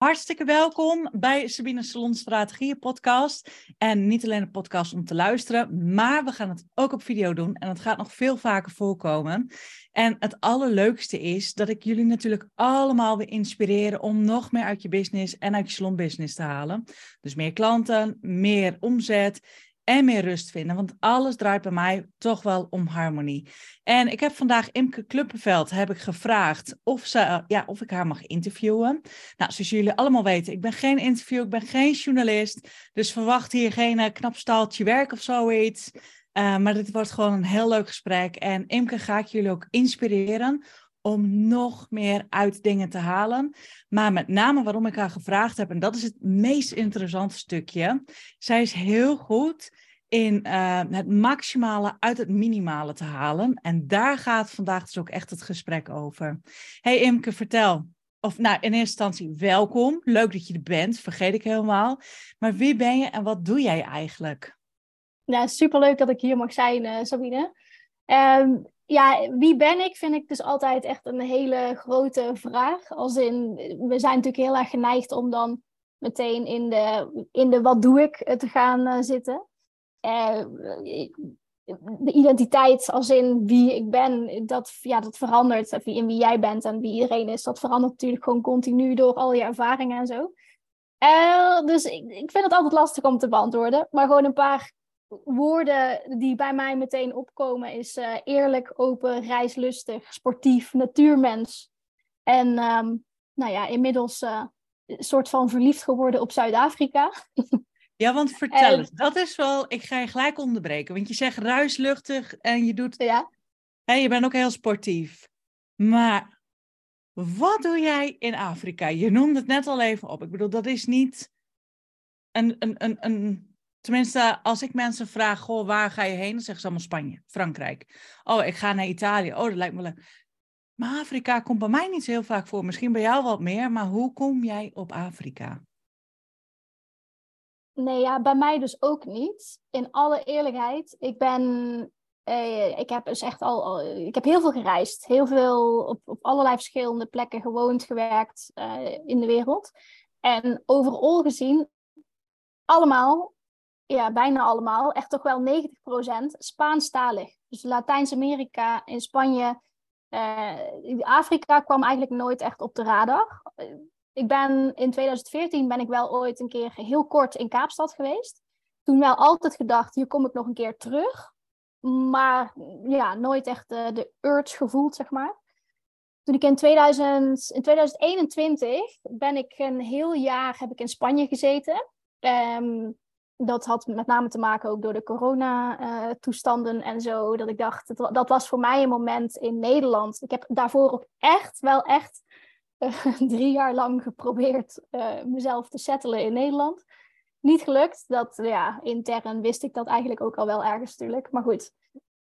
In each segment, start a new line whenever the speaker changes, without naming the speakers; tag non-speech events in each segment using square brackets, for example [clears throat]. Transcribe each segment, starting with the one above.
Hartstikke welkom bij Sabine Salon Strategieën podcast. En niet alleen een podcast om te luisteren, maar we gaan het ook op video doen. En het gaat nog veel vaker voorkomen. En het allerleukste is dat ik jullie natuurlijk allemaal wil inspireren om nog meer uit je business en uit je salonbusiness te halen. Dus meer klanten, meer omzet en meer rust vinden. Want alles draait bij mij toch wel om harmonie. En ik heb vandaag Imke Kluppenveld heb ik gevraagd of, ze, ja, of ik haar mag interviewen. Nou, zoals jullie allemaal weten, ik ben geen interview, ik ben geen journalist. Dus verwacht hier geen uh, knap staaltje werk of zoiets. Uh, maar dit wordt gewoon een heel leuk gesprek. En Imke ga ik jullie ook inspireren om nog meer uit dingen te halen. Maar met name waarom ik haar gevraagd heb, en dat is het meest interessante stukje. Zij is heel goed in uh, het maximale uit het minimale te halen. En daar gaat vandaag dus ook echt het gesprek over. Hey Imke, vertel. Of nou, in eerste instantie welkom. Leuk dat je er bent, vergeet ik helemaal. Maar wie ben je en wat doe jij eigenlijk?
Ja, superleuk dat ik hier mag zijn, uh, Sabine. Um, ja, wie ben ik, vind ik dus altijd echt een hele grote vraag. Als in, we zijn natuurlijk heel erg geneigd om dan meteen in de, in de wat doe ik te gaan uh, zitten. Uh, de identiteit als in wie ik ben, dat, ja, dat verandert. In wie jij bent en wie iedereen is, dat verandert natuurlijk gewoon continu door al je ervaringen en zo. Dus ik, ik vind het altijd lastig om te beantwoorden. Maar gewoon een paar woorden die bij mij meteen opkomen is uh, eerlijk, open, reislustig, sportief, natuurmens. En um, nou ja, inmiddels uh, een soort van verliefd geworden op Zuid-Afrika.
Ja, want vertel [laughs] en... eens, dat is wel, ik ga je gelijk onderbreken, want je zegt ruisluchtig en je doet,
ja.
Hè, je bent ook heel sportief. Maar wat doe jij in Afrika? Je noemde het net al even op. Ik bedoel, dat is niet een, een, een, een Tenminste, als ik mensen vraag, goh, waar ga je heen? Dan zeggen ze allemaal Spanje, Frankrijk. Oh, ik ga naar Italië. Oh, dat lijkt me leuk. Maar Afrika komt bij mij niet zo heel vaak voor. Misschien bij jou wat meer, maar hoe kom jij op Afrika?
Nee, ja, bij mij dus ook niet. In alle eerlijkheid, ik ben, eh, ik heb dus echt al, ik heb heel veel gereisd. Heel veel op, op allerlei verschillende plekken gewoond, gewerkt uh, in de wereld. En overal gezien, allemaal ja, bijna allemaal, echt toch wel 90% Spaanstalig. Dus Latijns-Amerika, in Spanje, uh, Afrika kwam eigenlijk nooit echt op de radar. Ik ben in 2014 ben ik wel ooit een keer heel kort in Kaapstad geweest. Toen wel altijd gedacht, hier kom ik nog een keer terug. Maar ja, nooit echt de urge gevoeld, zeg maar. Toen ik in, 2000, in 2021 ben ik een heel jaar heb ik in Spanje gezeten. Um, dat had met name te maken ook door de corona-toestanden en zo. Dat ik dacht, dat, dat was voor mij een moment in Nederland. Ik heb daarvoor ook echt, wel echt uh, [laughs] drie jaar lang geprobeerd uh, mezelf te settelen in Nederland. Niet gelukt. Dat, ja, intern wist ik dat eigenlijk ook al wel ergens natuurlijk. Maar goed,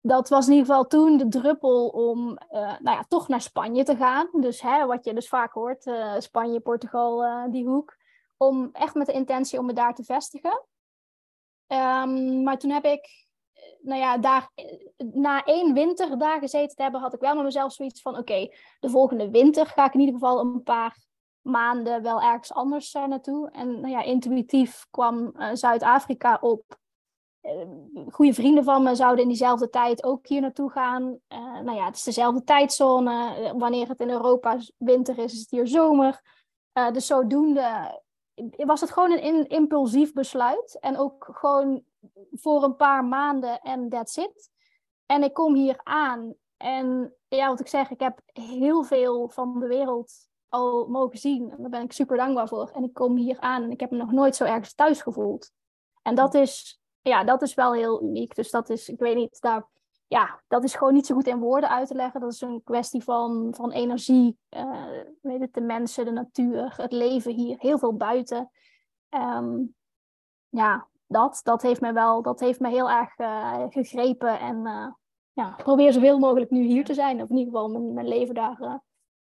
dat was in ieder geval toen de druppel om nou ja, toch naar Spanje te gaan. Dus hè, wat je dus vaak hoort, Spanje, Portugal, die hoek. Om echt met de intentie om me daar te vestigen. Um, maar toen heb ik, eh, nou ja, daar, eh, na één winter daar gezeten te hebben, had ik wel met mezelf zoiets van: oké, de volgende winter ga ik in ieder geval een paar maanden wel ergens anders uh, naartoe. En nou ja, intuïtief kwam Zuid-Afrika op. Uh, goede vrienden van me zouden in diezelfde tijd ook hier naartoe gaan. nou ja, het is dezelfde tijdzone. wanneer het in Europa winter is, is het hier zomer. dus zodoende was het gewoon een impulsief besluit. En ook gewoon voor een paar maanden en that's it. En ik kom hier aan. En ja, wat ik zeg, ik heb heel veel van de wereld al mogen zien. En daar ben ik super dankbaar voor. En ik kom hier aan en ik heb me nog nooit zo ergens thuis gevoeld. En dat is, ja, dat is wel heel uniek. Dus dat is, ik weet niet, daar ja, dat is gewoon niet zo goed in woorden uit te leggen. Dat is een kwestie van, van energie. Uh, weet het, de mensen, de natuur, het leven hier, heel veel buiten. Um, ja, dat, dat heeft me wel, dat heeft me heel erg uh, gegrepen. En uh, ja, probeer zoveel mogelijk nu hier te zijn. Of in ieder geval mijn, mijn leven daar,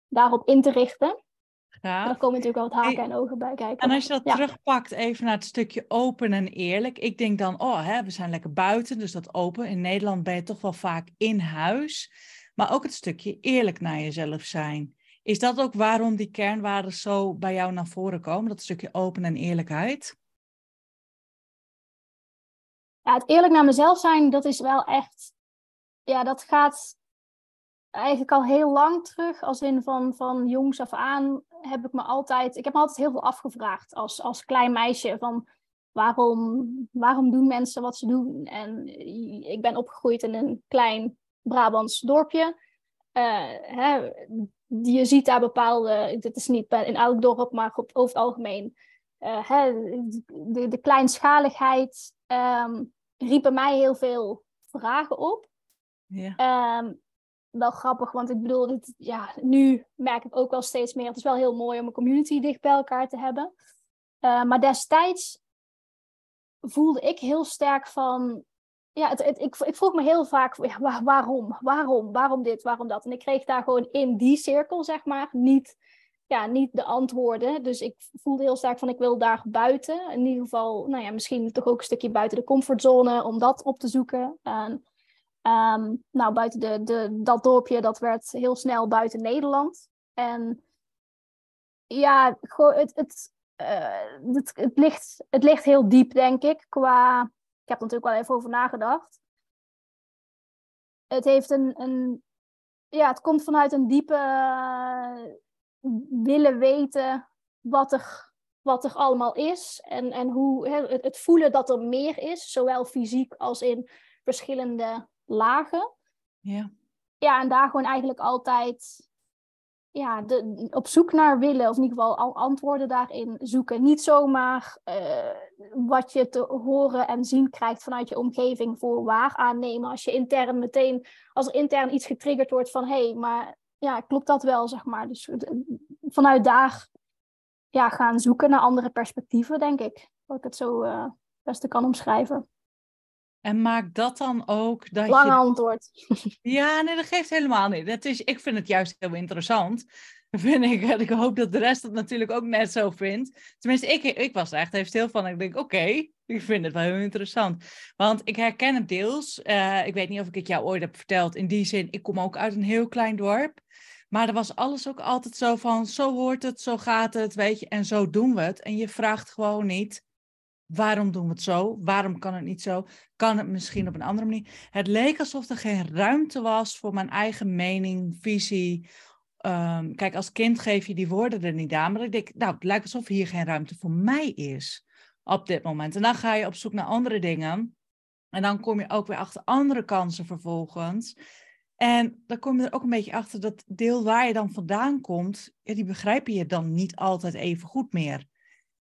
daarop in te richten. Ja. Daar komen natuurlijk wel wat haken en ogen bij kijken.
En als je dat terugpakt even naar het stukje open en eerlijk. Ik denk dan, oh, hè, we zijn lekker buiten, dus dat open. In Nederland ben je toch wel vaak in huis. Maar ook het stukje eerlijk naar jezelf zijn. Is dat ook waarom die kernwaarden zo bij jou naar voren komen? Dat stukje open en eerlijkheid?
Ja, het eerlijk naar mezelf zijn, dat is wel echt. Ja, dat gaat eigenlijk al heel lang terug. Als in van, van jongs af aan heb ik me altijd. Ik heb me altijd heel veel afgevraagd als, als klein meisje. Van waarom, waarom doen mensen wat ze doen? En ik ben opgegroeid in een klein Brabants dorpje. Uh, hè, je ziet daar bepaalde, dit is niet in elk dorp, maar op, over het algemeen, uh, hè, de, de kleinschaligheid um, riep bij mij heel veel vragen op. Ja. Um, wel grappig, want ik bedoel, dit, ja, nu merk ik ook wel steeds meer, het is wel heel mooi om een community dicht bij elkaar te hebben. Uh, maar destijds voelde ik heel sterk van, ja, het, ik, ik vroeg me heel vaak, waarom, waarom, waarom dit, waarom dat? En ik kreeg daar gewoon in die cirkel, zeg maar, niet, ja, niet de antwoorden. Dus ik voelde heel sterk van, ik wil daar buiten. In ieder geval, nou ja, misschien toch ook een stukje buiten de comfortzone om dat op te zoeken. En, um, nou, buiten de, de, dat dorpje, dat werd heel snel buiten Nederland. En ja, het, uh, het, het, ligt, het ligt heel diep, denk ik, qua ik heb er natuurlijk wel even over nagedacht. Het heeft een, een ja, het komt vanuit een diepe uh, willen weten wat er, wat er allemaal is. En, en hoe het, voelen dat er meer is, zowel fysiek als in verschillende lagen.
Ja.
Ja, en daar gewoon eigenlijk altijd ja, de, op zoek naar willen, of in ieder geval al antwoorden daarin zoeken. Niet zomaar uh, wat je te horen en zien krijgt vanuit je omgeving voor waar aannemen. Als je intern meteen, als er intern iets getriggerd wordt van hé, hey, maar ja, klopt dat wel, zeg maar. Dus eh, vanuit daar ja, gaan zoeken naar andere perspectieven, denk ik. Dat ik het zo uh, beste kan omschrijven.
En maakt dat dan ook dat
Lange antwoord. [laughs]
Ja, nee, dat geeft helemaal niet. Dat is, ik vind het juist heel interessant. [laughs] Vind ik, ik hoop dat de rest het natuurlijk ook net zo vindt. Tenminste, ik, ik was er echt even stil van. Ik denk, oké, ik vind het wel heel interessant. Want ik herken het deels. Uh, ik weet niet of ik het jou ooit heb verteld. In die zin, ik kom ook uit een heel klein dorp. Maar er was alles ook altijd zo van, zo hoort het, zo gaat het, weet je. En zo doen we het. En je vraagt gewoon niet, Waarom doen we het zo? Waarom kan het niet zo? Kan het misschien op een andere manier? Het leek alsof er geen ruimte was voor mijn eigen mening, visie. Um, kijk, als kind geef je die woorden er niet aan, maar ik denk, nou, het lijkt alsof hier geen ruimte voor mij is op dit moment. En dan ga je op zoek naar andere dingen. En dan kom je ook weer achter andere kansen vervolgens. En dan kom je er ook een beetje achter dat deel waar je dan vandaan komt, ja, die begrijp je dan niet altijd even goed meer.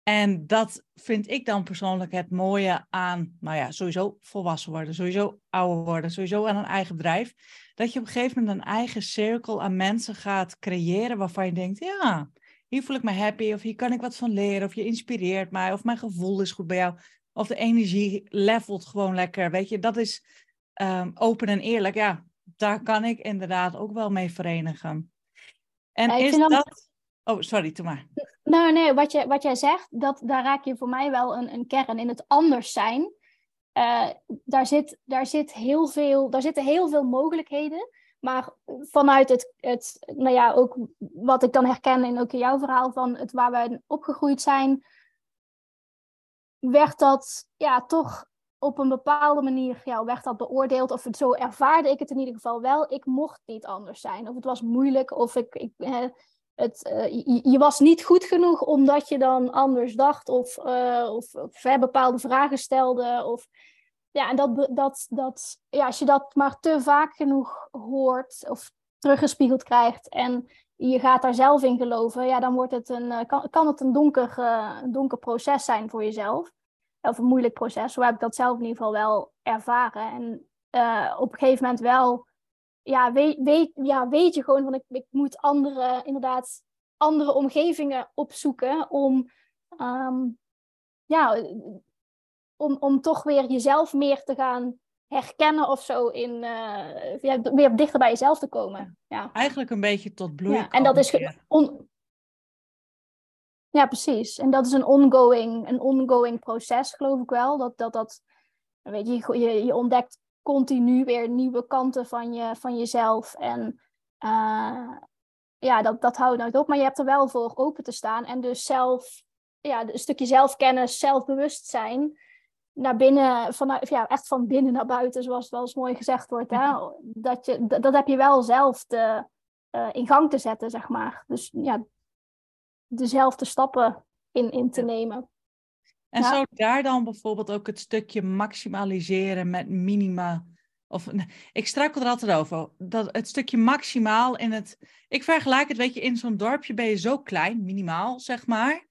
En dat vind ik dan persoonlijk het mooie aan, nou ja, sowieso volwassen worden, sowieso ouder worden, sowieso aan een eigen bedrijf. Dat je op een gegeven moment een eigen cirkel aan mensen gaat creëren waarvan je denkt, ja, hier voel ik me happy, of hier kan ik wat van leren, of je inspireert mij, of mijn gevoel is goed bij jou, of de energie levelt gewoon lekker. Weet je, dat is um, open en eerlijk. Ja, daar kan ik inderdaad ook wel mee verenigen. En is dat... Oh, sorry, doe maar.
Nou, nee, wat, je, wat jij zegt, dat, daar raak je voor mij wel een, een kern in het anders zijn. Uh, daar, zit, daar, zit heel veel, daar zitten heel veel mogelijkheden. Maar vanuit het, het, nou ja, ook wat ik dan herken in ook in jouw verhaal van het waar wij opgegroeid zijn, werd dat ja, toch op een bepaalde manier ja, werd dat beoordeeld. Of zo ervaarde ik het in ieder geval wel. Ik mocht niet anders zijn. Of het was moeilijk. Of ik, ik, het, uh, je, was niet goed genoeg omdat je dan anders dacht of, uh, of, bepaalde vragen stelde. Of, ja, en dat, dat, dat, ja, als je dat maar te vaak genoeg hoort of teruggespiegeld krijgt en je gaat daar zelf in geloven, ja, dan wordt het een, uh, kan, kan het een donker, een donker proces zijn voor jezelf. Of een moeilijk proces. Zo heb ik dat zelf in ieder geval wel ervaren. En op een gegeven moment wel ja, weet, weet, ja, weet je gewoon van ik, ik moet andere, inderdaad, andere omgevingen opzoeken om, ehm, ja, om, om toch weer jezelf meer te gaan herkennen of zo in uh, ja, weer dichter bij jezelf te komen. Ja.
Eigenlijk een beetje tot bloei. Ja,
en dat is on... ja, precies. En dat is een ongoing, een ongoing proces, geloof ik wel. Dat dat, dat weet je, je, je ontdekt continu weer nieuwe kanten van, je, van jezelf. En uh, ja, dat, dat houdt nooit op. Maar je hebt er wel voor open te staan. En dus zelf, ja, een stukje zelfkennis, zelfbewustzijn naar binnen, vanuit, ja, echt van binnen naar buiten, zoals het wel eens mooi gezegd wordt. Hè? Dat, je, dat, dat heb je wel zelf te, uh, in gang te zetten, zeg maar. Dus ja, dezelfde stappen in, in te nemen.
En ja. zou daar dan bijvoorbeeld ook het stukje maximaliseren met minima. Of [laughs] ik struikel er altijd over. Dat het stukje maximaal in het. Ik vergelijk het, weet je, in zo'n dorpje ben je zo klein, minimaal zeg maar.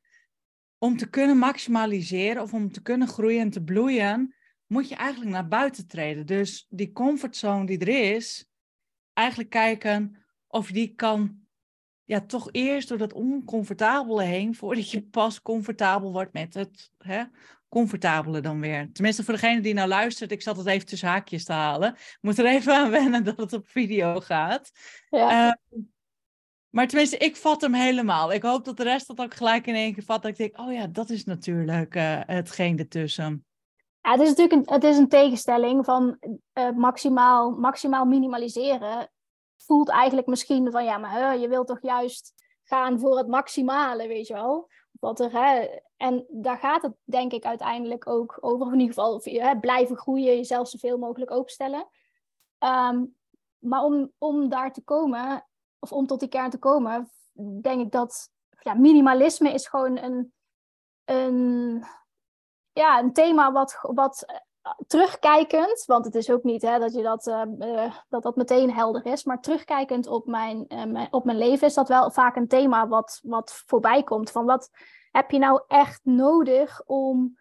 Om te kunnen maximaliseren of om te kunnen groeien en te bloeien, moet je eigenlijk naar buiten treden. Dus die comfortzone die er is, eigenlijk kijken of je die kan ja, toch eerst door dat oncomfortabele heen, voordat je pas comfortabel wordt met het hè, comfortabele dan weer. Tenminste, voor degene die nou luistert, ik zat het even tussen haakjes te halen. Ik moet er even aan wennen dat het op video gaat. Ja. Uh, maar tenminste, ik vat hem helemaal. Ik hoop dat de rest dat ook gelijk in één keer vat. Dat ik denk, oh ja, dat is natuurlijk uh, hetgeen ertussen.
Ja, het is natuurlijk een, het is een tegenstelling van uh, maximaal, maximaal minimaliseren voelt eigenlijk misschien van ja, maar je wilt toch juist gaan voor het maximale, weet je wel. Wat er, hè, en daar gaat het denk ik uiteindelijk ook over, in ieder geval hè, blijven groeien, jezelf zoveel mogelijk openstellen. Um, maar om, om daar te komen, of om tot die kern te komen, denk ik dat ja, minimalisme is gewoon een, een, ja, een thema wat, wat terugkijkend, want het is ook niet hè, dat, je dat, uh, dat dat meteen helder is, maar terugkijkend op mijn, uh, op mijn leven is dat wel vaak een thema wat, wat voorbij komt. Van wat heb je nou echt nodig om,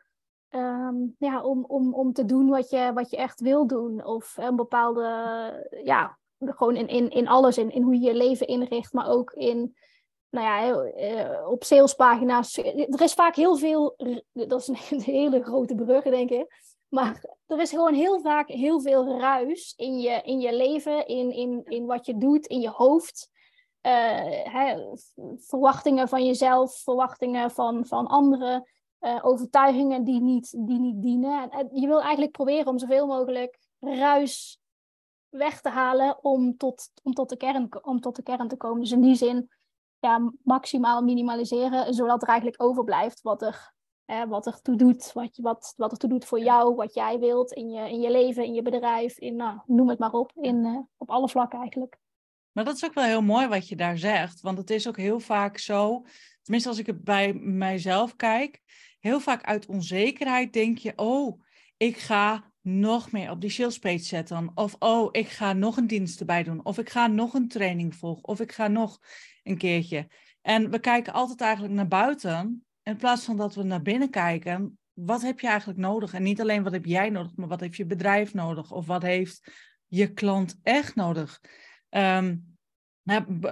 um, ja, om, om, om te doen wat je, wat je echt wil doen? Of een bepaalde, ja, gewoon in, in, in alles, in, in hoe je je leven inricht, maar ook in nou ja, op salespagina's. Er is vaak heel veel, dat is een [laughs] hele grote brug, denk ik. Maar er is gewoon heel vaak heel veel ruis in je, in je leven, in, in, in wat je doet, in je hoofd. Uh, hè, verwachtingen van jezelf, verwachtingen van, van anderen, uh, overtuigingen die niet, die niet dienen. En, je wil eigenlijk proberen om zoveel mogelijk ruis weg te halen om tot, om tot, de, kern, om tot de kern te komen. Dus in die zin ja, maximaal minimaliseren, zodat er eigenlijk overblijft wat er wat er toe doet, wat, wat, wat er toe doet voor jou, wat jij wilt in je, in je leven, in je bedrijf, in, nou, noem het maar op, in, uh, op alle vlakken eigenlijk.
Maar dat is ook wel heel mooi wat je daar zegt, want het is ook heel vaak zo, tenminste als ik het bij mijzelf kijk, heel vaak uit onzekerheid denk je, oh, ik ga nog meer op die sales page zetten. Of oh, ik ga nog een dienst erbij doen. Of ik ga nog een training volgen. Of ik ga nog een keertje. En we kijken altijd eigenlijk naar buiten in plaats van dat we naar binnen kijken, wat heb je eigenlijk nodig? En niet alleen wat heb jij nodig, maar wat heeft je bedrijf nodig? Of wat heeft je klant echt nodig?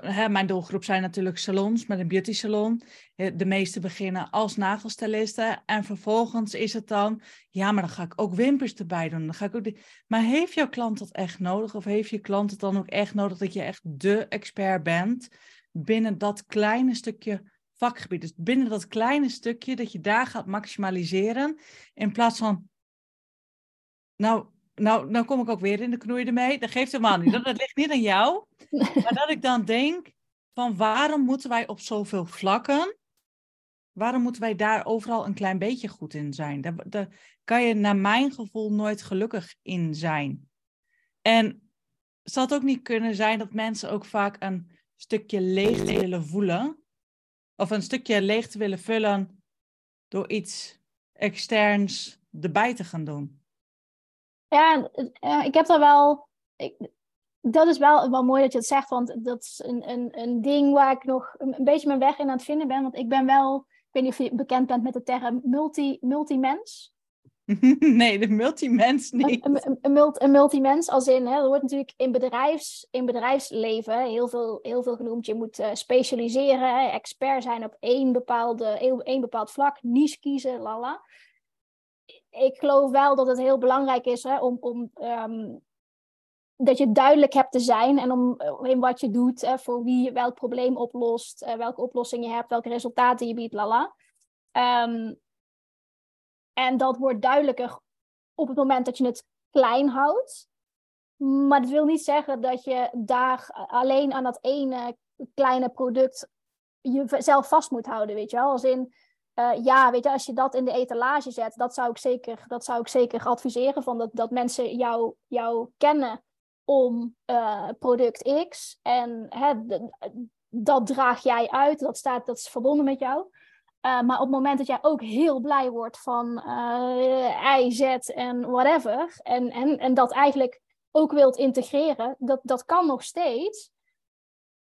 Hè, mijn doelgroep zijn natuurlijk salons met een beauty salon. De meeste beginnen als nagelstylisten. En vervolgens is het dan, ja, maar dan ga ik ook wimpers erbij doen. Dan ga ik ook. Maar heeft jouw klant dat echt nodig? Of heeft je klant het dan ook echt nodig dat je echt de expert bent binnen dat kleine stukje vakgebied. Dus binnen dat kleine stukje dat je daar gaat maximaliseren. In plaats van, nou, nou, nou kom ik ook weer in de knoei ermee. Dat geeft helemaal niet. Dat, dat ligt niet aan jou. [laughs] Maar dat ik dan denk van waarom moeten wij op zoveel vlakken, waarom moeten wij daar overal een klein beetje goed in zijn? Daar, daar kan je naar mijn gevoel nooit gelukkig in zijn. En zal het ook niet kunnen zijn dat mensen ook vaak een stukje leeg willen voelen of een stukje leeg te willen vullen door iets externs erbij te gaan doen.
Ja, ik heb daar wel. Ik, dat is wel, wel mooi dat je het zegt, want dat is een, een, een ding waar ik nog een, beetje mijn weg in aan het vinden ben. Want ik ben wel, ik weet niet of je bekend bent met de term multi, multimens. [laughs]
nee, de multimens niet.
Een, een, een, een multimens als in, hè, er wordt natuurlijk in, bedrijfs, in bedrijfsleven heel veel, heel veel genoemd. Je moet uh, specialiseren, expert zijn op één, bepaalde, één bepaald vlak, niche kiezen, lala. Ik geloof wel dat het heel belangrijk is hè, om, om um, dat je duidelijk hebt te zijn en om in wat je doet, hè, voor wie je welk probleem oplost, uh, welke oplossing je hebt, welke resultaten je biedt, lala. Um, en dat wordt duidelijker op het moment dat je het klein houdt. Maar dat wil niet zeggen dat je daar alleen aan dat ene kleine product je zelf vast moet houden, weet je wel. Als in, uh, ja, weet je, als je dat in de etalage zet, dat zou ik zeker, dat zou ik zeker adviseren. Van dat, dat mensen jou, jou kennen om uh, product X. En hè, dat draag jij uit, dat, staat, dat is verbonden met jou. Uh, maar op het moment dat jij ook heel blij wordt van uh, I, Z en whatever, en, en, en dat eigenlijk ook wilt integreren, dat, dat kan nog steeds.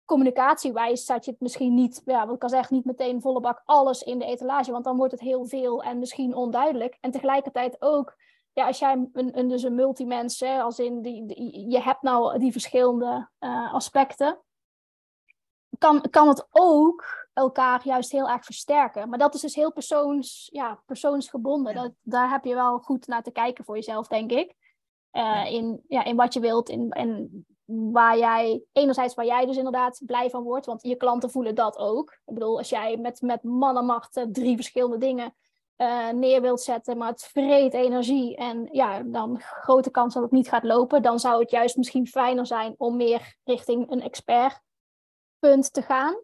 Communicatiewijs zet je het misschien niet, ja, wat ik kan zeggen, niet meteen volle bak alles in de etalage, want dan wordt het heel veel en misschien onduidelijk. En tegelijkertijd ook, ja, als jij een, een, dus een multimens, als in die, je hebt nou die verschillende uh, aspecten, kan, kan het ook elkaar juist heel erg versterken. Maar dat is dus heel persoons, ja, persoonsgebonden. Dat, daar heb je wel goed naar te kijken voor jezelf, denk ik. Uh, In, ja, in wat je wilt in, en waar jij, enerzijds waar jij dus inderdaad blij van wordt, want je klanten voelen dat ook. Ik bedoel, als jij met, met mannenmacht drie verschillende dingen uh, neer wilt zetten, maar het vreet energie en ja, dan grote kans dat het niet gaat lopen, dan zou het juist misschien fijner zijn om meer richting een expert punt te gaan.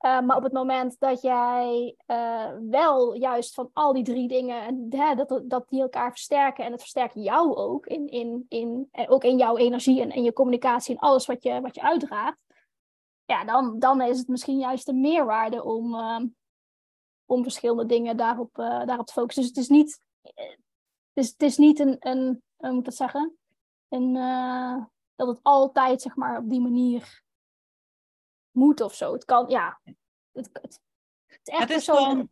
Uh, maar op het moment dat jij uh, wel juist van al die drie dingen, hè, dat, dat die elkaar versterken en het versterkt jou ook, in, in, in, eh, ook in jouw energie en in je communicatie en alles wat je, wat je uitdraagt, ja, dan, dan is het misschien juist een meerwaarde om, om verschillende dingen daarop, daarop te focussen. Dus het is niet, het is, het is niet een, een hoe moet ik dat zeggen, een, dat het altijd zeg maar, op die manier moet of zo. Het kan, ja. Het, het,
het is gewoon,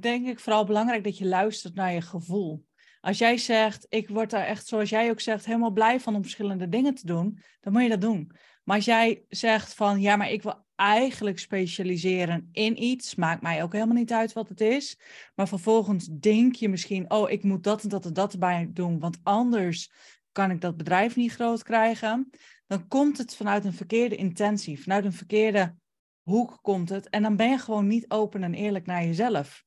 denk ik, vooral belangrijk dat je luistert naar je gevoel. Als jij zegt, ik word daar echt, zoals jij ook zegt, helemaal blij van om verschillende dingen te doen, dan moet je dat doen. Maar als jij zegt van, ja, maar ik wil eigenlijk specialiseren in iets, maakt mij ook helemaal niet uit wat het is. Maar vervolgens denk je misschien, oh, ik moet dat en dat en dat erbij doen, want anders kan ik dat bedrijf niet groot krijgen dan komt het vanuit een verkeerde intentie, vanuit een verkeerde hoek komt het. En dan ben je gewoon niet open en eerlijk naar jezelf.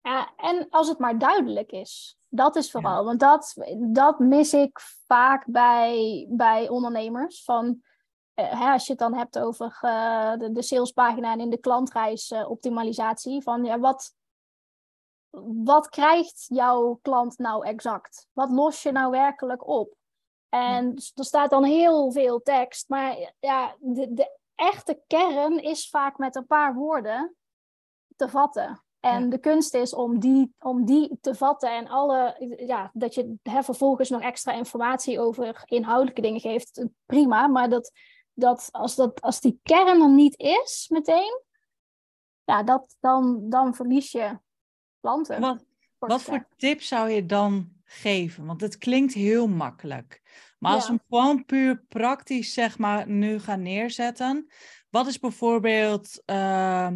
Ja, en als het maar duidelijk is. Dat is vooral, want dat, dat mis ik vaak bij, bij ondernemers. Van, eh, als je het dan hebt over uh, de, de salespagina en in de klantreisoptimalisatie. Uh, van ja, wat, wat krijgt jouw klant nou exact? Wat los je nou werkelijk op? En er staat dan heel veel tekst, maar ja, de, de echte kern is vaak met een paar woorden te vatten. En de kunst is om die, om die te vatten en alle, ja, dat je hè, vervolgens nog extra informatie over inhoudelijke dingen geeft, prima. Maar dat, dat, als, dat als die kern er niet is meteen, ja, dat, dan, dan verlies je klanten.
Wat, wat voor tip zou je dan geven? Want het klinkt heel makkelijk. Maar als we hem gewoon puur praktisch, zeg maar, nu gaan neerzetten. Wat is bijvoorbeeld uh,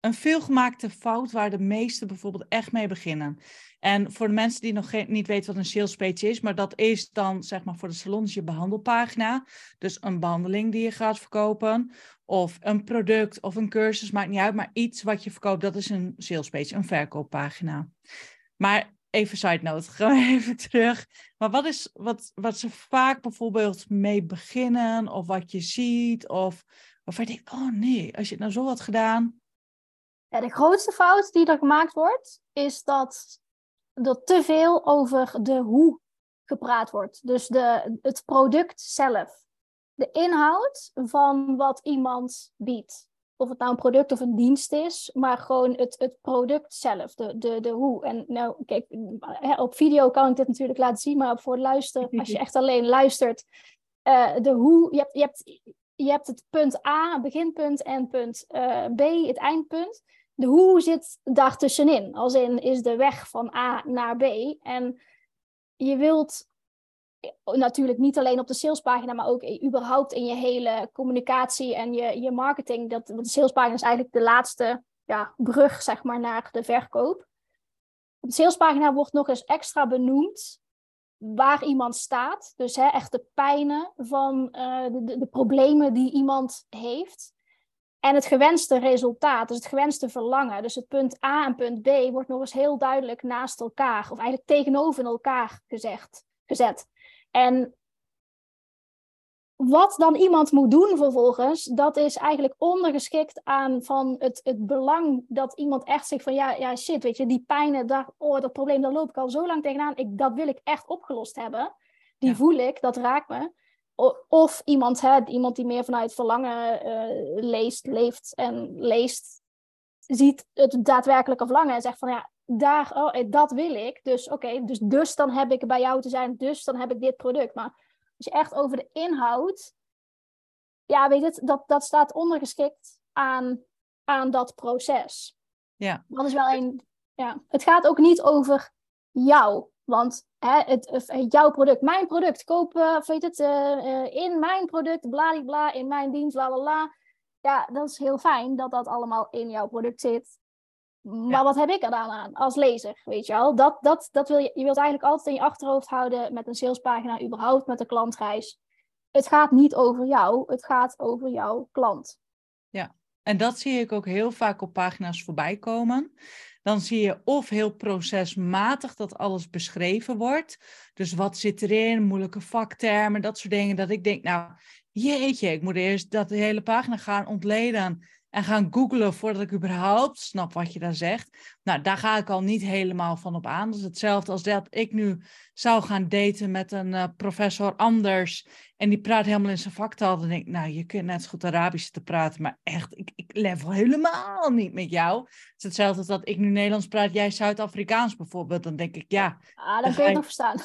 een veelgemaakte fout waar de meesten bijvoorbeeld echt mee beginnen? En voor de mensen die nog geen, niet weten wat een sales page is, maar dat is dan zeg maar voor de salons je behandelpagina. Dus een behandeling die je gaat verkopen. Of een product of een cursus, maakt niet uit. Maar iets wat je verkoopt, dat is een sales page, een verkooppagina. Maar even side note, [laughs] gewoon even terug. Maar wat is wat, wat ze vaak bijvoorbeeld mee beginnen, of wat je ziet, of waarvan je denkt, oh nee, als je het nou zo had gedaan.
Ja, de grootste fout die er gemaakt wordt, is dat er te veel over de hoe gepraat wordt. Dus de, het product zelf. De inhoud van wat iemand biedt of het nou een product of een dienst is, maar gewoon het, het product zelf, de, de, de hoe. En nou, kijk, op video kan ik dit natuurlijk laten zien, maar voor luisteren, als je [laughs] echt alleen luistert, uh, de hoe, je hebt, je, hebt, je hebt het punt A, beginpunt, en punt uh, B, het eindpunt. De hoe zit daar tussenin, als in is de weg van A naar B. En je wilt natuurlijk niet alleen op de salespagina, maar ook überhaupt in je hele communicatie en je, je marketing. Dat, want de salespagina is eigenlijk de laatste ja, brug zeg maar, naar de verkoop. Op de salespagina wordt nog eens extra benoemd waar iemand staat. Dus hè, echt de pijnen van uh, de, de, problemen die iemand heeft. En het gewenste resultaat, dus het gewenste verlangen. Dus het punt A en punt B wordt nog eens heel duidelijk naast elkaar, of eigenlijk tegenover elkaar gezegd, gezet. En wat dan iemand moet doen vervolgens, dat is eigenlijk ondergeschikt aan van het, het belang dat iemand echt zegt van ja, ja shit, weet je, die pijnen, daar, oh, dat probleem, daar loop ik al zo lang tegenaan, ik, dat wil ik echt opgelost hebben. Die voel ik, dat raakt me. Of iemand, hè, iemand die meer vanuit verlangen uh, leest, leeft en leest, ziet het daadwerkelijke verlangen en zegt van ja, daar, oh, eh, dat wil ik. Dus oké, dus, dus dan heb ik bij jou te zijn, dus dan heb ik dit product. Maar als je echt over de inhoud, ja, weet het, dat, dat staat ondergeschikt aan, aan dat proces.
Ja.
Dat is wel een, ja. Het gaat ook niet over jou. Want hè, het, jouw product, mijn product, kopen, weet het, uh, in mijn product, bladibla, in mijn dienst, la la la. Ja, dat is heel fijn dat dat allemaal in jouw product zit. Maar wat heb ik er dan aan als lezer, weet je wel? Dat, dat, dat wil je, je wilt eigenlijk altijd in je achterhoofd houden met een salespagina, überhaupt met een klantreis. Het gaat niet over jou, het gaat over jouw klant.
Ja, en dat zie ik ook heel vaak op pagina's voorbij komen. Dan zie je of heel procesmatig dat alles beschreven wordt. Dus wat zit erin, moeilijke vaktermen, dat soort dingen. Dat ik denk, nou, jeetje, ik moet eerst dat hele pagina gaan ontleden en gaan googlen voordat ik überhaupt snap wat je daar zegt. Nou, daar ga ik al niet helemaal van op aan. Dat is hetzelfde als dat ik nu zou gaan daten met een uh, professor anders. En die praat helemaal in zijn vaktaal. Dan denk ik, nou, je kunt net zo goed Arabisch te praten. Maar echt, ik, ik level helemaal niet met jou. Het is hetzelfde als dat ik nu Nederlands praat, jij Zuid-Afrikaans bijvoorbeeld. Dan denk ik, ja.
Ah, dan kun je nog verstaan.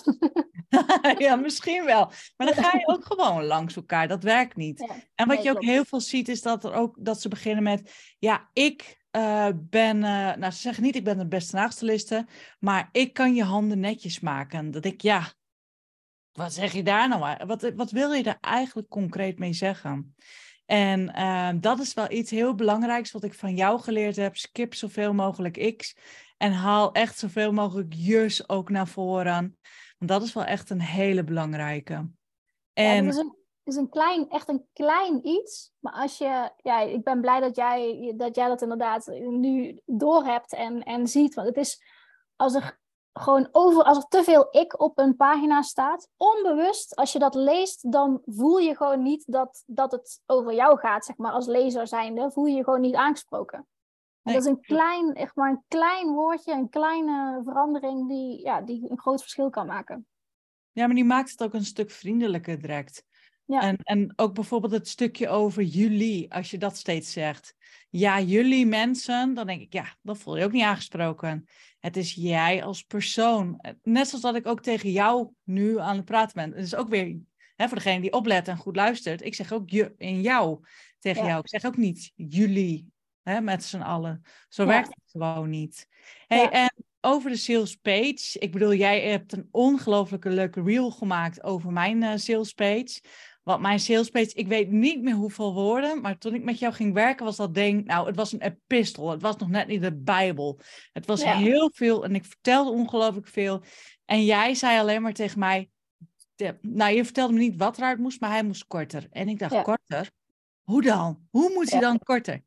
[laughs]
ja, misschien wel. Maar dan ga je ook gewoon langs elkaar. Dat werkt niet. en wat je ook heel veel ziet, is dat, er ook, dat ze beginnen met... Ja, ik uh, ben... Uh, nou, ze zeggen niet, ik ben de beste naagstyliste. Maar ik kan je handen netjes maken. Dat ik, ja... Wat zeg je daar nou? Wat, wat wil je daar eigenlijk concreet mee zeggen? En uh, dat is wel iets heel belangrijks wat ik van jou geleerd heb. Skip zoveel mogelijk X. En haal echt zoveel mogelijk jus ook naar voren. Want dat is wel echt een hele belangrijke.
En... Ja, is een, is een klein, echt een klein iets. Maar als je, ja, ik ben blij dat jij dat, jij dat inderdaad nu doorhebt en, en ziet. Want het is, als er gewoon over, als er te veel ik op een pagina staat, onbewust, als je dat leest, dan voel je gewoon niet dat, dat het over jou gaat, zeg maar, als lezer zijnde, voel je je gewoon niet aangesproken dat is een klein, echt maar een klein woordje, een kleine verandering die, ja, die een groot verschil kan maken.
Ja, maar die maakt het ook een stuk vriendelijker direct. Ja. En, en ook bijvoorbeeld het stukje over jullie, als je dat steeds zegt. Ja, jullie mensen, dan denk ik, ja, dat voel je ook niet aangesproken. Het is jij als persoon. Net zoals dat ik ook tegen jou nu aan het praten ben. Het is ook weer hè, voor degene die oplet en goed luistert. Ik zeg ook je in jou tegen jou. Ik zeg ook niet jullie hè, met z'n allen. Zo werkt het gewoon niet. Hey, En over de sales page. Ik bedoel, jij hebt een ongelooflijke leuke reel gemaakt over mijn uh, sales page. Want mijn sales page, ik weet niet meer hoeveel woorden, maar toen ik met jou ging werken was dat ding, nou, het was een epistel. Het was nog net niet de Bijbel. Het was heel veel en ik vertelde ongelooflijk veel. En jij zei alleen maar tegen mij, nou, je vertelde me niet wat eruit moest, maar hij moest korter. En ik dacht, korter? Hoe dan? Hoe moet hij dan korter?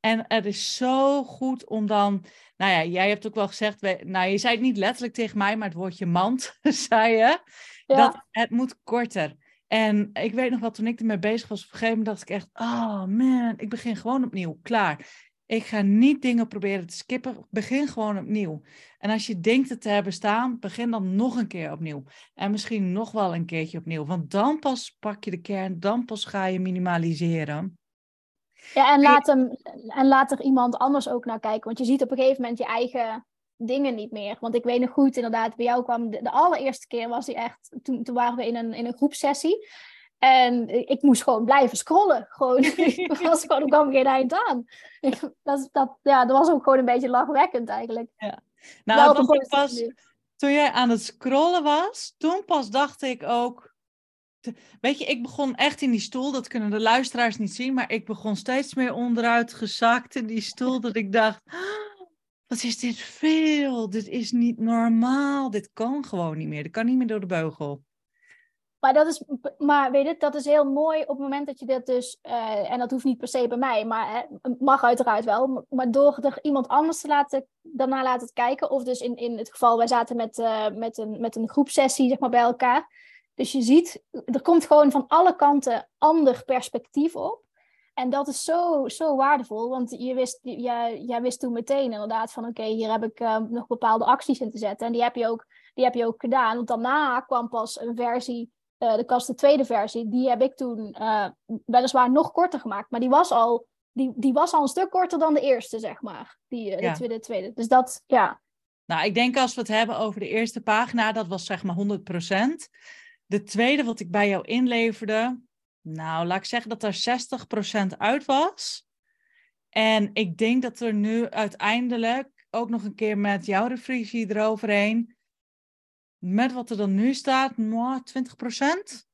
En het is zo goed om dan, nou ja, jij hebt ook wel gezegd, nou je zei het niet letterlijk tegen mij, maar het woordje mand, [laughs] zei je, dat het moet korter. En ik weet nog wel, toen ik ermee bezig was, op een gegeven moment dacht ik echt, oh man, ik begin gewoon opnieuw, klaar. Ik ga niet dingen proberen te skippen, begin gewoon opnieuw. En als je denkt het te hebben staan, begin dan nog een keer opnieuw. En misschien nog wel een keertje opnieuw, want dan pas pak je de kern, dan pas ga je minimaliseren.
Ja, en laat, hem, en laat er iemand anders ook naar kijken. Want je ziet op een gegeven moment je eigen dingen niet meer. Want ik weet nog goed, inderdaad, bij jou kwam de, allereerste keer was hij echt, toen, toen waren we in een, in een groepsessie. En ik moest gewoon blijven scrollen. Gewoon, [laughs] er was gewoon, er kwam geen eind aan. [laughs] dat, dat, ja, dat was ook gewoon een beetje lachwekkend eigenlijk. Ja.
Nou, was pas, toen jij aan het scrollen was, toen pas dacht ik ook, Weet je, ik begon echt in die stoel, dat kunnen de luisteraars niet zien, maar ik begon steeds meer onderuit gezakt in die stoel, dat ik dacht, wat is dit veel? Dit is niet normaal, dit kan gewoon niet meer, dit kan niet meer door de beugel.
Maar, dat is, maar weet je, dat is heel mooi op het moment dat je dit dus, uh, en dat hoeft niet per se bij mij, maar uh, mag uiteraard wel, maar door er iemand anders te laten, daarna laten kijken, of dus in, in het geval, wij zaten met, uh, met, een, met een groepsessie zeg maar, bij elkaar, Dus je ziet, er komt gewoon van alle kanten ander perspectief op. En dat is zo, zo waardevol, want je wist, jij, jij wist toen meteen inderdaad van oké, hier heb ik uh, nog bepaalde acties in te zetten. En die heb je ook, die heb je ook gedaan. Want daarna kwam pas een versie, uh, de kast de tweede versie, die heb ik toen uh, weliswaar nog korter gemaakt. Maar die was al, die, die was al een stuk korter dan de eerste, zeg maar. Die, ja. de, tweede, de tweede. Dus dat, ja.
Nou, ik denk als we het hebben over de eerste pagina, dat was zeg maar 100%. De tweede wat ik bij jou inleverde, nou, laat ik zeggen dat er 60% uit was. En ik denk dat er nu uiteindelijk ook nog een keer met jouw refrigeratie eroverheen, met wat er dan nu staat, nou, 20%.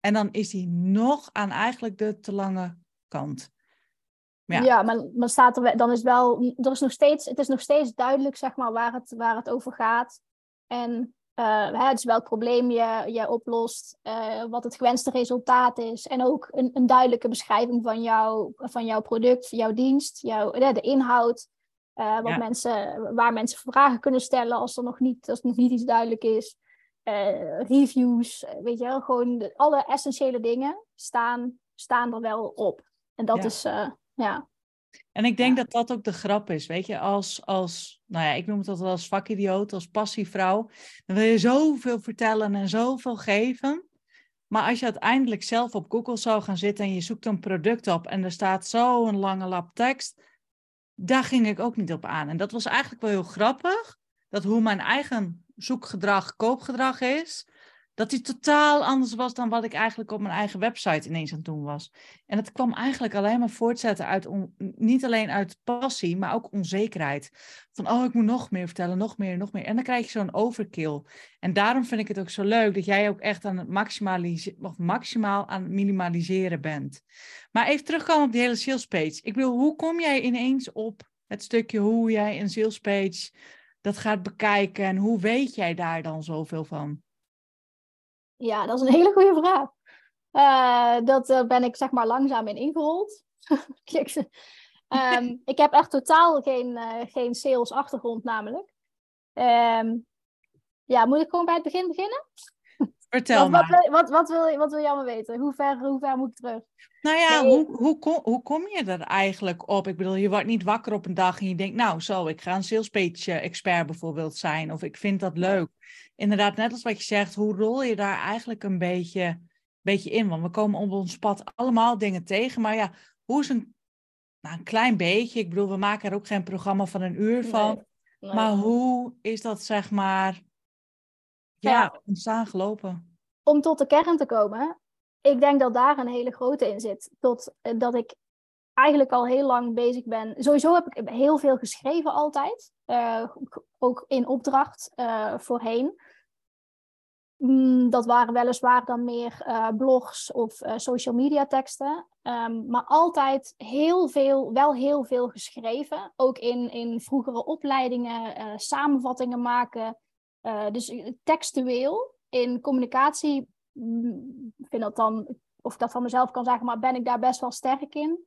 En dan is die nog aan eigenlijk de te lange kant.
Ja, ja maar, maar staat er, dan is wel, er is nog steeds, het is nog steeds duidelijk zeg maar, waar, het, waar het over gaat. En uh, dus welk probleem je, je oplost, uh, wat het gewenste resultaat is. En ook een, een duidelijke beschrijving van, jou, van jouw product, jouw dienst, jouw, de inhoud. Uh, wat mensen, waar mensen vragen kunnen stellen als er nog niet, als nog niet iets duidelijk is. reviews, weet je wel, gewoon de, alle essentiële dingen staan, staan er wel op. En dat is, ja.
En ik denk dat dat ook de grap is, weet je, als, als, nou ja, ik noem het altijd als vakidioot, als passievrouw, dan wil je zoveel vertellen en zoveel geven. Maar als je uiteindelijk zelf op Google zou gaan zitten en je zoekt een product op en er staat zo'n lange lap tekst, daar ging ik ook niet op aan. En dat was eigenlijk wel heel grappig, dat hoe mijn eigen zoekgedrag, koopgedrag is, dat die totaal anders was dan wat ik eigenlijk op mijn eigen website ineens aan het doen was. En dat kwam eigenlijk alleen maar voortzetten uit, niet alleen uit passie, maar ook onzekerheid. Van, oh, ik moet nog meer vertellen, nog meer, nog meer. En dan krijg je zo'n overkill. En daarom vind ik het ook zo leuk dat jij ook echt aan het maximaliseren, of maximaal aan het minimaliseren bent. Maar even terugkomen op die hele sales page. Ik bedoel, hoe kom jij ineens op het stukje hoe jij een sales page dat gaat bekijken en hoe weet jij daar dan zoveel van?
Ja, dat is een hele goede vraag. Uh, dat uh, ben ik zeg maar langzaam in ingerold. [laughs] um, [laughs] ik heb echt totaal geen, uh, geen sales achtergrond namelijk. Um, ja, moet ik gewoon bij het begin beginnen?
Vertel
wat, maar. Wat, wat, wat, wil, wat wil je allemaal weten? Hoe ver, hoe ver moet ik terug?
Nou ja, nee. hoe, hoe, kom, hoe kom je er eigenlijk op? Ik bedoel, je wordt niet wakker op een dag en je denkt, nou zo, ik ga een sales page expert bijvoorbeeld zijn. Of ik vind dat leuk inderdaad, net als wat je zegt, hoe rol je daar eigenlijk een beetje, beetje in? Want we komen op ons pad allemaal dingen tegen. Maar ja, hoe is een, nou, een klein beetje, ik bedoel, we maken er ook geen programma van een uur van. Maar hoe is dat, zeg maar, ja, ja, ontstaan gelopen?
Om tot de kern te komen, ik denk dat daar een hele grote in zit. Tot eh, dat ik eigenlijk al heel lang bezig ben. Sowieso heb ik heel veel geschreven altijd. Uh, ook in opdracht uh, voorheen. Mm, dat waren weliswaar dan meer uh, blogs of social media teksten. Um, maar altijd heel veel, wel heel veel geschreven. Ook in, in vroegere opleidingen, samenvattingen maken. dus textueel in communicatie. Mm, vind dat dan, of ik dat van mezelf kan zeggen, maar ben ik daar best wel sterk in.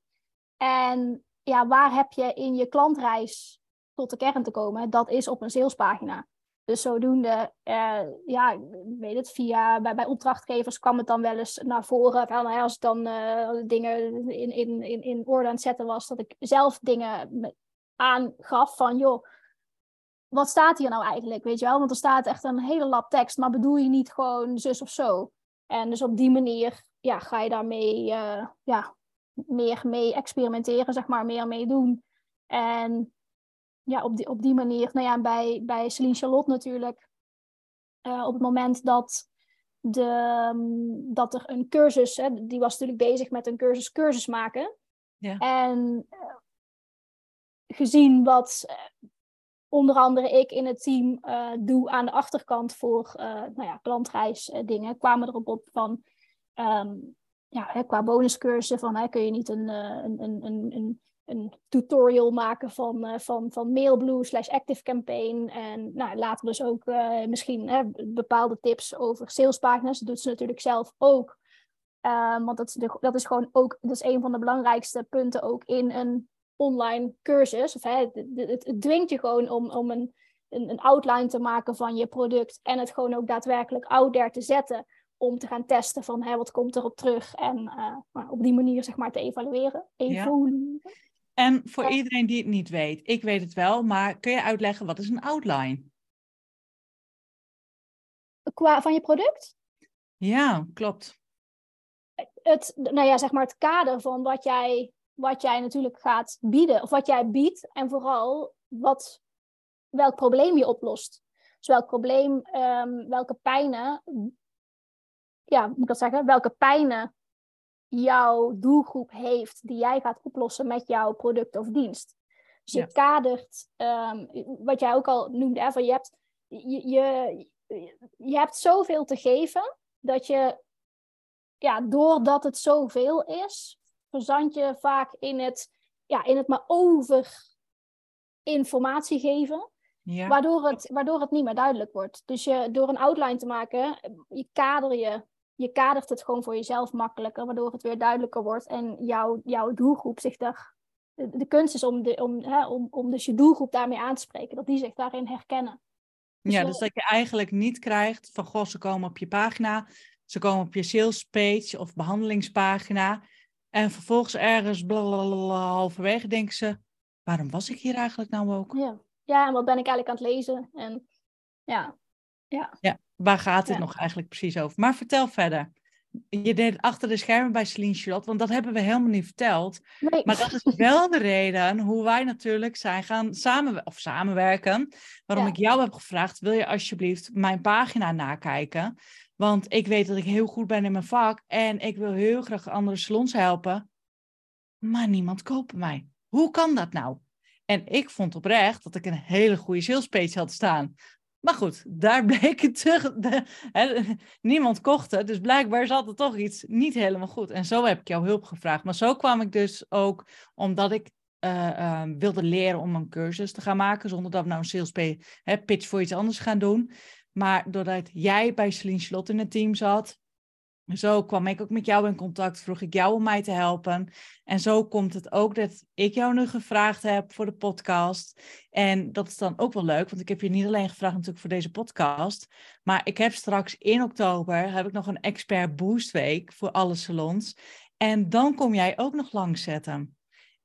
En ja, waar heb je in je klantreis tot de kern te komen? Dat is op een salespagina. Dus zodoende, uh, ja, weet het, via, bij, bij opdrachtgevers kwam het dan wel eens naar voren. Van, als ik dan uh, dingen in, in, in, in orde aan het zetten was, dat ik zelf dingen aangaf van, joh, wat staat hier nou eigenlijk, weet je wel? Want er staat echt een hele lap tekst, maar bedoel je niet gewoon zus of zo? En dus op die manier, ja, ga je daarmee, uh, ja, meer mee experimenteren, zeg maar, meer mee doen. En ja, op die, op die manier, nou ja, bij, bij Celine Charlotte natuurlijk, uh, op het moment dat, de, mm, dat er een cursus, hè, die was natuurlijk bezig met een cursus cursus maken. Ja. En uh, gezien wat uh, onder andere ik in het team doe aan de achterkant voor nou ja, klantreisdingen, kwamen erop op van um, ja, hè, qua bonuscursussen van hè, kun je niet een, een, een, een, een tutorial maken van, uh, van, van Mailblue slash Active Campaign. En nou, later dus ook uh, misschien hè, bepaalde tips over salespagina's. Dat doet ze natuurlijk zelf ook. Um, want dat is, de, dat is gewoon ook dat is een van de belangrijkste punten ook in een online cursus. Of, hè, het, het, het dwingt je gewoon om, om een, een, een outline te maken van je product en het gewoon ook daadwerkelijk out there te zetten om te gaan testen van hè, wat komt erop terug en uh, op die manier zeg maar te evalueren. evalueren.
Ja. En voor iedereen die het niet weet, ik weet het wel, maar kun je uitleggen wat is een outline?
Qua van je product?
Ja, klopt.
Het, nou ja, zeg maar het kader van wat jij, wat jij natuurlijk gaat bieden, of wat jij biedt, en vooral wat, welk probleem je oplost. Dus welk probleem, um, welke pijnen, ja, moet ik dat zeggen, welke pijnen jouw doelgroep heeft die jij gaat oplossen met jouw product of dienst. Dus je kadert, um, wat jij ook al noemde, hè, van je hebt, je, je, je hebt zoveel te geven dat je, ja, doordat het zoveel is, verzand je vaak in het, ja, in het maar over informatie geven. Ja. Waardoor, het, waardoor het niet meer duidelijk wordt. Dus je, door een outline te maken, je kader je, je kadert het gewoon voor jezelf makkelijker, waardoor het weer duidelijker wordt en jouw, jouw doelgroep zich daar. De, de kunst is om, de, om, hè, om, om dus je doelgroep daarmee aan te spreken, dat die zich daarin herkennen.
Dus ja, dus dat je eigenlijk niet krijgt van goh, ze komen op je pagina, ze komen op je sales page of behandelingspagina. En vervolgens ergens blablabla, halverwege denken ze, waarom was ik hier eigenlijk nou ook?
Ja. ja, en wat ben ik eigenlijk aan het lezen? En ja, ja.
ja waar gaat het nog eigenlijk precies over? Maar vertel verder. Je deed het achter de schermen bij Celine Charlotte, want dat hebben we helemaal niet verteld.
Nee.
Maar dat is [laughs] wel de reden hoe wij natuurlijk zijn gaan samen, of samenwerken. Waarom ik jou heb gevraagd, wil je alsjeblieft mijn pagina nakijken? Want ik weet dat ik heel goed ben in mijn vak en ik wil heel graag andere salons helpen. Maar niemand koopt mij. Hoe kan dat nou? En ik vond oprecht dat ik een hele goede salespage had staan. Maar goed, daar [laughs] bleek het terug. Niemand kocht het, dus blijkbaar zat er toch iets niet helemaal goed. En zo heb ik jouw hulp gevraagd. Maar zo kwam ik dus ook, omdat ik uh, uh, wilde leren om een cursus te gaan maken, zonder dat we nou een sales pitch voor iets anders gaan doen. Maar doordat jij bij Celine Slot in het team zat, zo kwam ik ook met jou in contact, vroeg ik jou om mij te helpen. En zo komt het ook dat ik jou nu gevraagd heb voor de podcast. En dat is dan ook wel leuk, want ik heb je niet alleen gevraagd natuurlijk voor deze podcast. Maar ik heb straks in oktober heb ik nog een expert boost week voor alle salons. En dan kom jij ook nog langs zetten.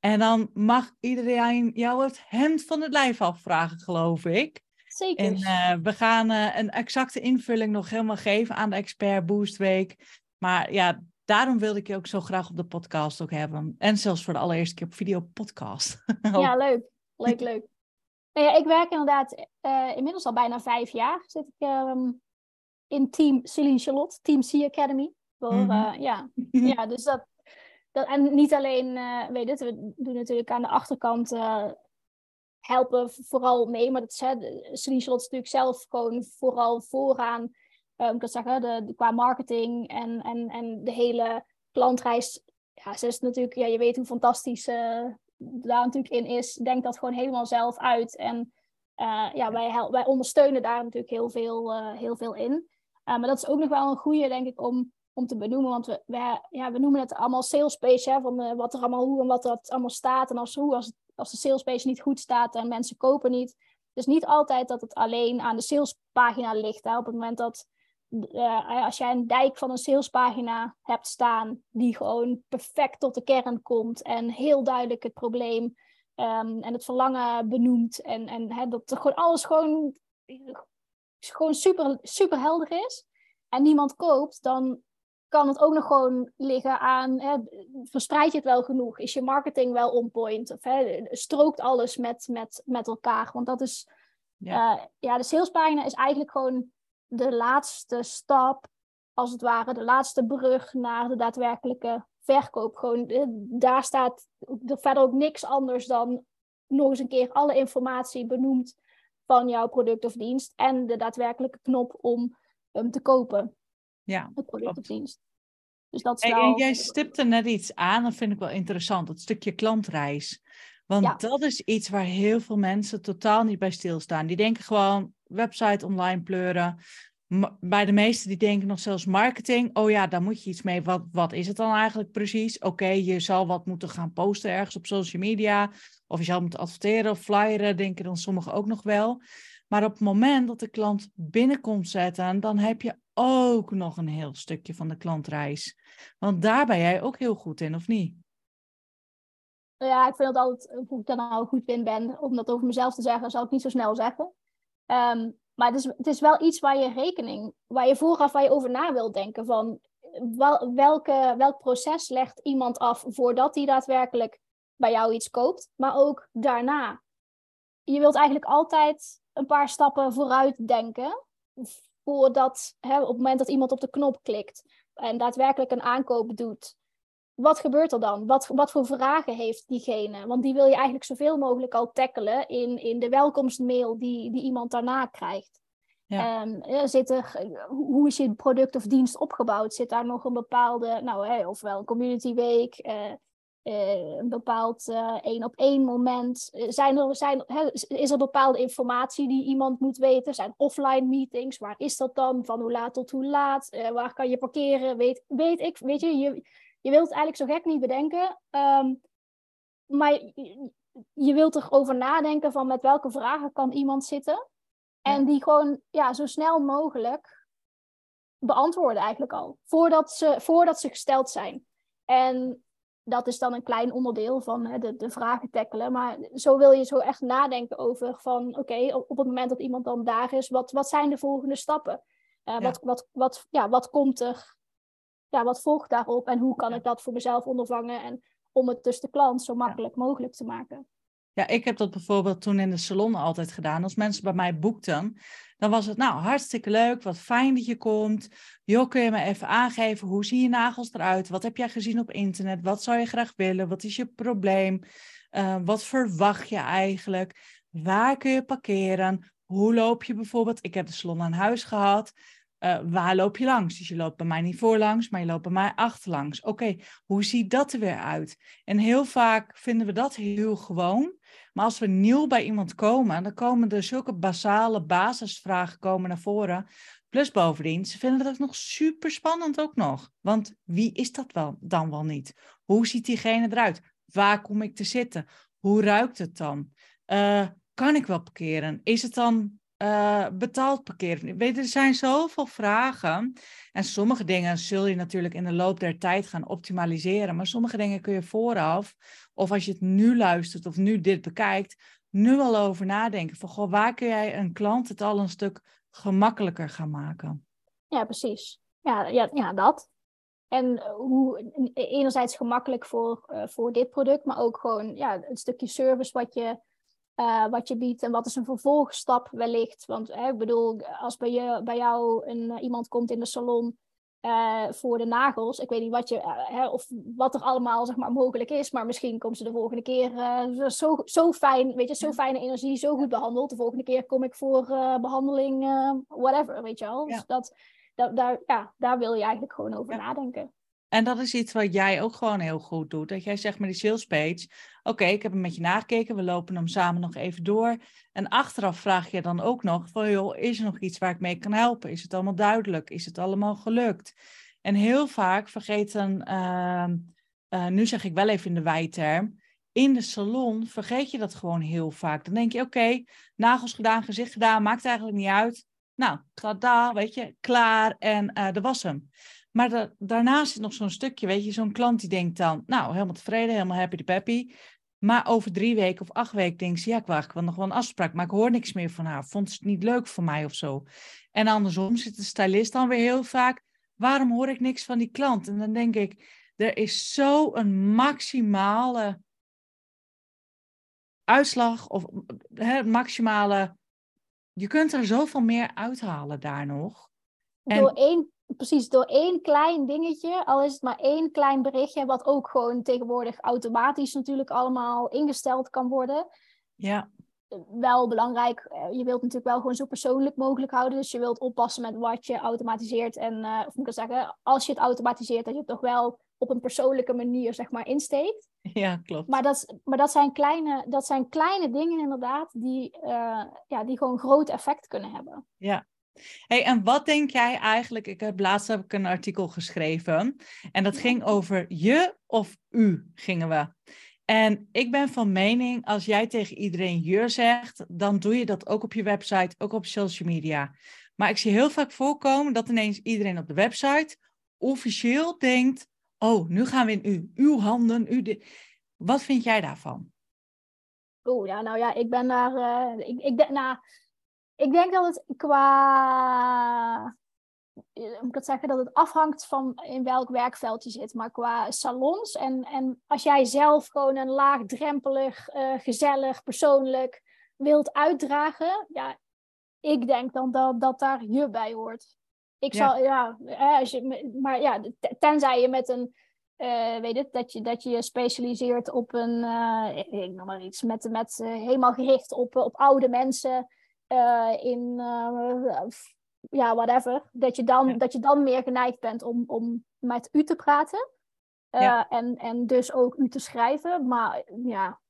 En dan mag iedereen jou het hemd van het lijf afvragen, geloof ik.
Zeker.
En uh, we gaan uh, een exacte invulling nog helemaal geven aan de Expert Boost Week. Maar ja, daarom wilde ik je ook zo graag op de podcast ook hebben. En zelfs voor de allereerste keer op video podcast. [laughs]
ja, leuk. Leuk, leuk. Nou ja, ik werk inderdaad uh, inmiddels al bijna vijf jaar. Zit ik um, in team Celine Charlotte, Team C Academy. Voor, mm -hmm. ja. [laughs] ja, dus dat, dat... En niet alleen, weet het, we doen natuurlijk aan de achterkant helpen vooral mee. Maar dat is, hè, natuurlijk zelf gewoon vooral vooraan. Um, ik kan zeggen, de, qua marketing en, en, en de hele klantreis. Ja, ze is natuurlijk, ja, je weet hoe fantastisch uh, daar natuurlijk in is. Denkt dat gewoon helemaal zelf uit. En uh, ja, wij, wij ondersteunen daar natuurlijk heel veel, uh, heel veel in. maar dat is ook nog wel een goede, denk ik, om, om te benoemen. Want we, ja, we noemen het allemaal sales page, hè, van wat er allemaal hoe en wat er allemaal staat. En als, hoe, als als de salespage niet goed staat en mensen kopen niet. Dus niet altijd dat het alleen aan de salespagina ligt. Hè. Op het moment dat uh, als jij een dijk van een salespagina hebt staan die gewoon perfect tot de kern komt en heel duidelijk het probleem um, en het verlangen benoemt en, en hè, dat gewoon alles gewoon, gewoon super, super helder is en niemand koopt, dan kan het ook nog gewoon liggen aan, hè, verspreid je het wel genoeg? Is je marketing wel on point? Of hè, strookt alles met, met, met elkaar? Want dat is, ja. Uh, ja, de salespagina is eigenlijk gewoon de laatste stap, als het ware, de laatste brug naar de daadwerkelijke verkoop. Gewoon, eh, daar staat er verder ook niks anders dan nog eens een keer alle informatie benoemd van jouw product of dienst en de daadwerkelijke knop om hem te kopen.
Ja,
het product of dienst. Dus dat
is wel... jij stipte net iets aan, dat vind ik wel interessant, dat stukje klantreis. Want dat is iets waar heel veel mensen totaal niet bij stilstaan. Die denken gewoon website online pleuren. Bij de meesten die denken nog zelfs marketing. Oh ja, daar moet je iets mee. Wat, wat is het dan eigenlijk precies? Oké, je zal wat moeten gaan posten ergens op social media. Of je zal moeten adverteren of flyeren, denken dan sommigen ook nog wel. Maar op het moment dat de klant binnenkomt zetten, dan heb je ook nog een heel stukje van de klantreis. Want daar ben jij ook heel goed in, of niet?
Ja, ik vind het altijd, of ik daar nou goed in ben, om dat over mezelf te zeggen, zal ik niet zo snel zeggen. Ehm, maar het is, het is wel iets waar je rekening, waar je vooraf waar je over na wilt denken. Van wel, welke, welk proces legt iemand af voordat hij daadwerkelijk bij jou iets koopt, maar ook daarna. Je wilt eigenlijk altijd een paar stappen vooruit denken. Voordat, hè, op het moment dat iemand op de knop klikt en daadwerkelijk een aankoop doet, wat gebeurt er dan? Wat, wat voor vragen heeft diegene? Want die wil je eigenlijk zoveel mogelijk al tackelen in, in de welkomstmail die, die iemand daarna krijgt. Ja. Um, zit er, hoe is je product of dienst opgebouwd? Zit daar nog een bepaalde, nou, ofwel een community week, uh, een bepaald één op één moment? Zijn er, zijn, is er bepaalde informatie die iemand moet weten? Zijn offline meetings? Waar is dat dan? Van hoe laat tot hoe laat? waar kan je parkeren? Weet, weet ik, weet je, je je wilt het eigenlijk zo gek niet bedenken. Ehm, maar je, je wilt erover nadenken van met welke vragen kan iemand zitten. En die gewoon ja, zo snel mogelijk beantwoorden eigenlijk al. Voordat ze, voordat ze gesteld zijn. En dat is dan een klein onderdeel van hè, de, de vragen tackelen. Maar zo wil je zo echt nadenken over van... Oké, op, het moment dat iemand dan daar is, wat, wat zijn de volgende stappen? Uh, wat, wat, wat, ja, wat komt er ja, wat volgt daarop en hoe kan ik dat voor mezelf ondervangen en om het dus de klant zo makkelijk mogelijk te maken.
Ja, ik heb dat bijvoorbeeld toen in de salon altijd gedaan. Als mensen bij mij boekten, dan was het nou hartstikke leuk, wat fijn dat je komt. Jo, kun je me even aangeven, hoe zien je nagels eruit? Wat heb jij gezien op internet? Wat zou je graag willen? Wat is je probleem? Uh, wat verwacht je eigenlijk? Waar kun je parkeren? Hoe loop je bijvoorbeeld? Ik heb de salon aan huis gehad. Uh, waar loop je langs? Dus je loopt bij mij niet voorlangs, maar je loopt bij mij achterlangs. Oké, hoe ziet dat er weer uit? En heel vaak vinden we dat heel gewoon. Maar als we nieuw bij iemand komen, dan komen er zulke basale basisvragen komen naar voren. Plus bovendien, ze vinden dat nog super spannend ook nog. Want wie is dat wel, dan wel niet? Hoe ziet diegene eruit? Waar kom ik te zitten? Hoe ruikt het dan? Uh, kan ik wel parkeren? Is het dan uh, betaald parkeren. Weet, er zijn zoveel vragen. En sommige dingen zul je natuurlijk in de loop der tijd gaan optimaliseren. Maar sommige dingen kun je vooraf, of als je het nu luistert of nu dit bekijkt, nu al over nadenken. Van goh, waar kun jij een klant het al een stuk gemakkelijker gaan maken?
Ja, precies. Ja, ja, ja dat. En hoe enerzijds gemakkelijk voor, uh, voor dit product, maar ook gewoon ja, een stukje service wat je uh, wat je biedt en wat is een vervolgstap wellicht. Want hè, ik bedoel, als bij, je, bij jou een, uh, iemand komt in de salon uh, voor de nagels, ik weet niet wat, je, hè, of wat er allemaal zeg maar, mogelijk is, maar misschien komt ze de volgende keer zo, zo fijn, weet je, zo fijne energie, zo goed behandeld. De volgende keer kom ik voor behandeling, whatever, weet je wel. Dus dat, dat, daar, ja, daar wil je eigenlijk gewoon over ja. nadenken.
En dat is iets wat jij ook gewoon heel goed doet. Dat jij zegt met die sales page, oké, ik heb hem met je nagekeken, we lopen hem samen nog even door. En achteraf vraag je dan ook nog van, joh, is er nog iets waar ik mee kan helpen? Is het allemaal duidelijk? Is het allemaal gelukt? En heel vaak vergeten, uh, uh, nu zeg ik wel even in de wijterm, in de salon vergeet je dat gewoon heel vaak. Dan denk je, oké, nagels gedaan, gezicht gedaan, maakt eigenlijk niet uit. Nou, tada, weet je, klaar en uh, de was hem. Maar da daarnaast zit nog zo'n stukje, weet je, zo'n klant die denkt dan, nou, helemaal tevreden, helemaal happy de peppy. Maar over drie weken of acht weken denkt ze, ja, ik wacht, ik wil nog wel een afspraak, maar ik hoor niks meer van haar. Vond ze het niet leuk voor mij of zo? En andersom zit de stylist dan weer heel vaak, waarom hoor ik niks van die klant? En dan denk ik, er is zo een maximale uitslag of hè, maximale, je kunt er zoveel meer uithalen daar nog.
Door één precies door één klein dingetje, al is het maar één klein berichtje, wat ook gewoon tegenwoordig automatisch natuurlijk allemaal ingesteld kan worden.
Ja.
Wel belangrijk, eh, je wilt natuurlijk wel gewoon zo persoonlijk mogelijk houden. Dus je wilt oppassen met wat je automatiseert. En, uh, of moet ik zeggen, als je het automatiseert, dat je het toch wel op een persoonlijke manier, zeg maar, insteekt. [laughs]
Ja, klopt.
Maar dat, maar dat, zijn, kleine, dat zijn kleine dingen inderdaad, die, uh, ja, die gewoon groot effect kunnen hebben.
Ja, Hey, en wat denk jij eigenlijk? Ik heb laatst heb ik een artikel geschreven en dat ging over je of u gingen we. En ik ben van mening, als jij tegen iedereen je zegt, dan doe je dat ook op je website, ook op social media. Maar ik zie heel vaak voorkomen dat ineens iedereen op de website officieel denkt, oh, nu gaan we in u, uw handen, u de... Wat vind jij daarvan?
Oeh, ja, nou ja, ik ben daar, uh, ik, ik, nou, ik denk dat het qua moet ik het zeggen, dat het afhangt van in welk werkveld je zit. Maar qua salons en, en als jij zelf gewoon een laagdrempelig, uh, gezellig, persoonlijk wilt uitdragen, ja, ik denk dan dat, dat daar je bij hoort. Ik ja. zal, ja, als je, maar ja, tenzij je met een, uh, weet het, dat je, dat je je specialiseert op een, uh, ik noem maar iets, met, met helemaal gericht op, op oude mensen in ja, whatever, dat je dan, dat je dan meer geneigd bent om, om met u te praten. Uh, en, en dus ook u te schrijven. Maar ja,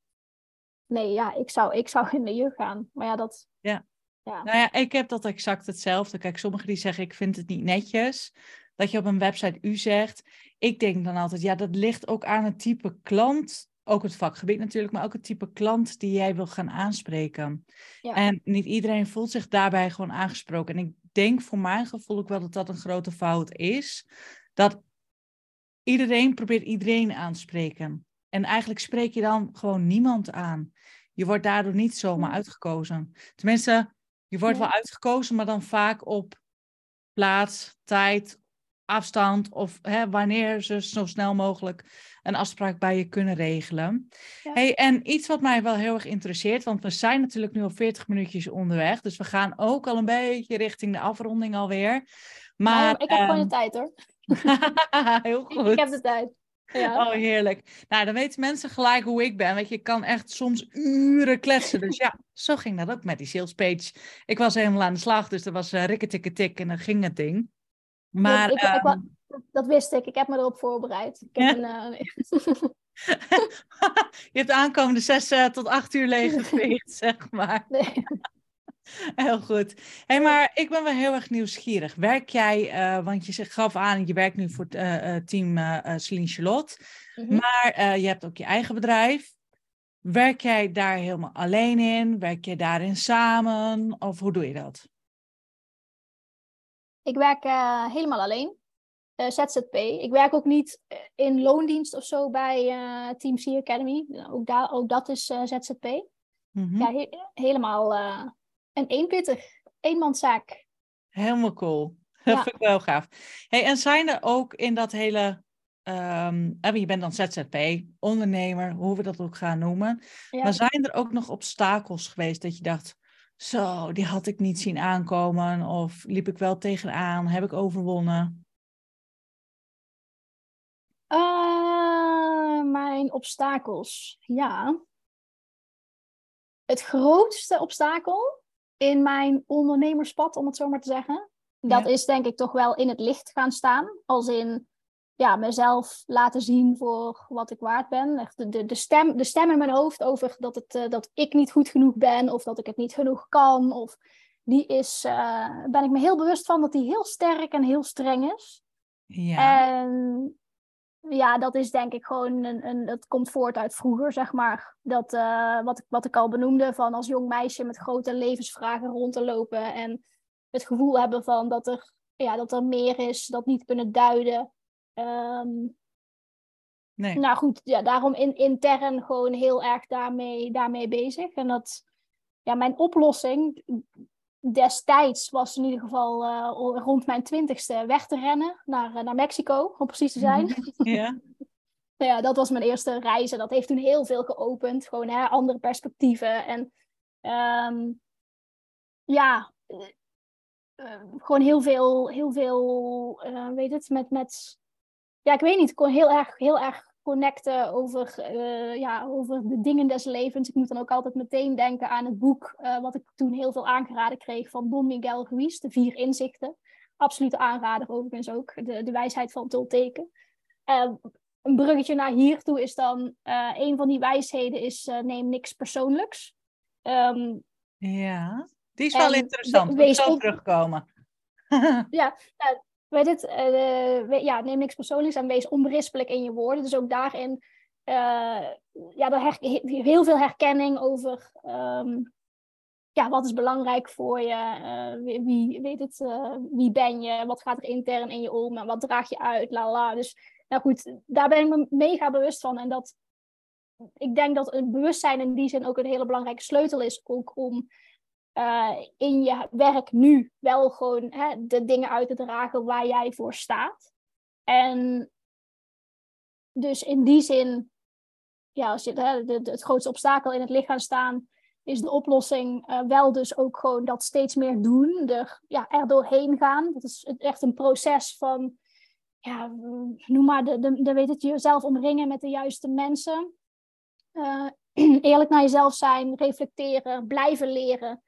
nee, ja, ik zou, ik zou in de jeugd gaan. Maar ja, dat...
Ja. ja. Nou ja, ik heb dat exact hetzelfde. Kijk, sommigen die zeggen, ik vind het niet netjes dat je op een website u zegt. Ik denk dan altijd, ja, dat ligt ook aan het type klant ook het vakgebied natuurlijk, maar ook het type klant die jij wil gaan aanspreken. Ja. En niet iedereen voelt zich daarbij gewoon aangesproken. En ik denk voor mijn gevoel ook wel dat dat een grote fout is. Dat iedereen probeert iedereen aan te spreken. En eigenlijk spreek je dan gewoon niemand aan. Je wordt daardoor niet zomaar uitgekozen. Tenminste, je wordt wel uitgekozen, maar dan vaak op plaats, tijd, afstand of hè, wanneer ze zo snel mogelijk een afspraak bij je kunnen regelen. Hey, en iets wat mij wel heel erg interesseert, want we zijn natuurlijk nu al 40 minuutjes onderweg, dus we gaan ook al een beetje richting de afronding alweer. Maar,
ik heb gewoon de ehm, tijd hoor. [laughs]
heel goed.
Ik heb de tijd. Ja.
Oh, heerlijk. Nou, dan weten mensen gelijk hoe ik ben. Weet je, kan echt soms uren kletsen. Dus ja, [laughs] zo ging dat ook met die sales page. Ik was helemaal aan de slag, dus er was uh, tik en dan ging het ding. Maar,
ik, ehm, dat wist ik. Ik heb me erop voorbereid. Ik heb een, uh... [laughs] [laughs]
je hebt de aankomende zes uh, tot acht uur leeggeveegd, [laughs] zeg maar. Nee. Heel goed. Hey, maar ik ben wel heel erg nieuwsgierig. Werk jij, uh, want je gaf aan, je werkt nu voor het team Celine Charlotte, mm -hmm. maar je hebt ook je eigen bedrijf. Werk jij daar helemaal alleen in? Werk je daarin samen? Of hoe doe je dat?
Ik werk uh, helemaal alleen. Uh, ZZP. Ik werk ook niet eh, in loondienst of zo bij uh, Team C Academy. Ook, daar, ook dat is ZZP. Mm -hmm. Ja, he helemaal een eenpittig, eenmanszaak.
Helemaal cool. Dat ja. vind ik wel gaaf. Hey, en zijn er ook in dat hele Um, je bent dan ZZP, ondernemer, hoe we dat ook gaan noemen. Ja. Maar zijn er ook nog obstakels geweest dat je dacht, zo, die had ik niet zien aankomen. Of liep ik wel tegenaan? Heb ik overwonnen?
Uh, mijn obstakels, ja. Het grootste obstakel in mijn ondernemerspad, om het zo maar te zeggen, dat is denk ik toch wel in het licht gaan staan. Als in ja, mezelf laten zien voor wat ik waard ben. Echt de, de, de, stem, de stem in mijn hoofd over dat, het, uh, dat ik niet goed genoeg ben of dat ik het niet genoeg kan. Of die is, uh, ben ik me heel bewust van dat die heel sterk en heel streng is. Ja. En ja, dat is denk ik gewoon een, een dat komt voort uit vroeger, zeg maar. Dat, uh, wat, ik, wat ik al benoemde, van als jong meisje met grote levensvragen rond te lopen. En het gevoel hebben van dat er, ja, dat er meer is, dat niet kunnen duiden. Um, nee. Nou goed, ja, daarom in, intern gewoon heel erg daarmee, daarmee bezig. En dat, ja, mijn oplossing destijds was in ieder geval uh, rond mijn twintigste weg te rennen naar, uh, naar Mexico, om precies te zijn. [laughs] Ja. nou [laughs] ja, dat was mijn eerste reis en dat heeft toen heel veel geopend. Gewoon hè, andere perspectieven. En um, ja, uh, gewoon heel veel, heel veel weet het, met, met ja, ik weet niet, ik kon heel erg, heel erg connecten over, uh, ja, over de dingen des levens. Ik moet dan ook altijd meteen denken aan het boek uh, wat ik toen heel veel aangeraden kreeg van Don Miguel Ruiz, De Vier Inzichten. Absolute aanrader overigens ook, de, de wijsheid van Tolteken. Uh, een bruggetje naar hier toe is dan, een van die wijsheden is neem niks persoonlijks. Um,
ja, die is wel interessant. We zal terugkomen. [laughs]
ja, nou, weet het, uh, ja, neem niks persoonlijks en wees onberispelijk in je woorden. Dus ook daarin ja, daar heel veel herkenning over ehm, ja, wat is belangrijk voor je? wie, wie, weet het, wie ben je? Wat gaat er intern in je om? En wat draag je uit? La la. Dus nou goed, daar ben ik me mega bewust van. En dat, ik denk dat een bewustzijn in die zin ook een hele belangrijke sleutel is. Ook om uh, in je werk nu wel gewoon hè, de dingen uit te dragen waar jij voor staat. En dus in die zin, ja, als je hè, het grootste obstakel in het lichaam staan, is de oplossing uh, wel dus ook gewoon dat steeds meer doen, er, ja, er doorheen gaan. Dat is echt een proces van, ja, noem maar, de, de, weet het, jezelf omringen met de juiste mensen. Uh, [clears throat] eerlijk naar jezelf zijn, reflecteren, blijven leren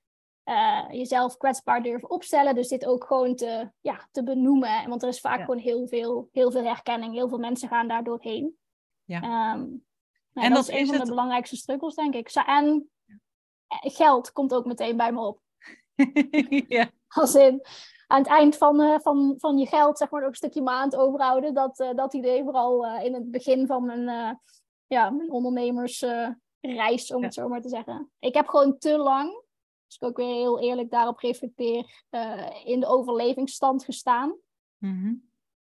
uh, jezelf kwetsbaar durven opstellen. Dus dit ook gewoon te, ja, te benoemen. Want er is vaak gewoon heel veel, heel veel herkenning. Heel veel mensen gaan daar doorheen. Ja. Um, nou, en dat, is een van de belangrijkste struggles, denk ik. En eh, geld komt ook meteen bij me op. [laughs] ja. Als in, aan het eind van, uh, van, van je geld, zeg maar, ook een stukje maand overhouden. Dat, uh, dat idee vooral uh, in het begin van mijn, ja, mijn ondernemersreis, om het zo maar te zeggen. Ik heb gewoon te lang als ik ook weer heel eerlijk daarop reflecteer, uh, in de overlevingsstand gestaan. Mhm.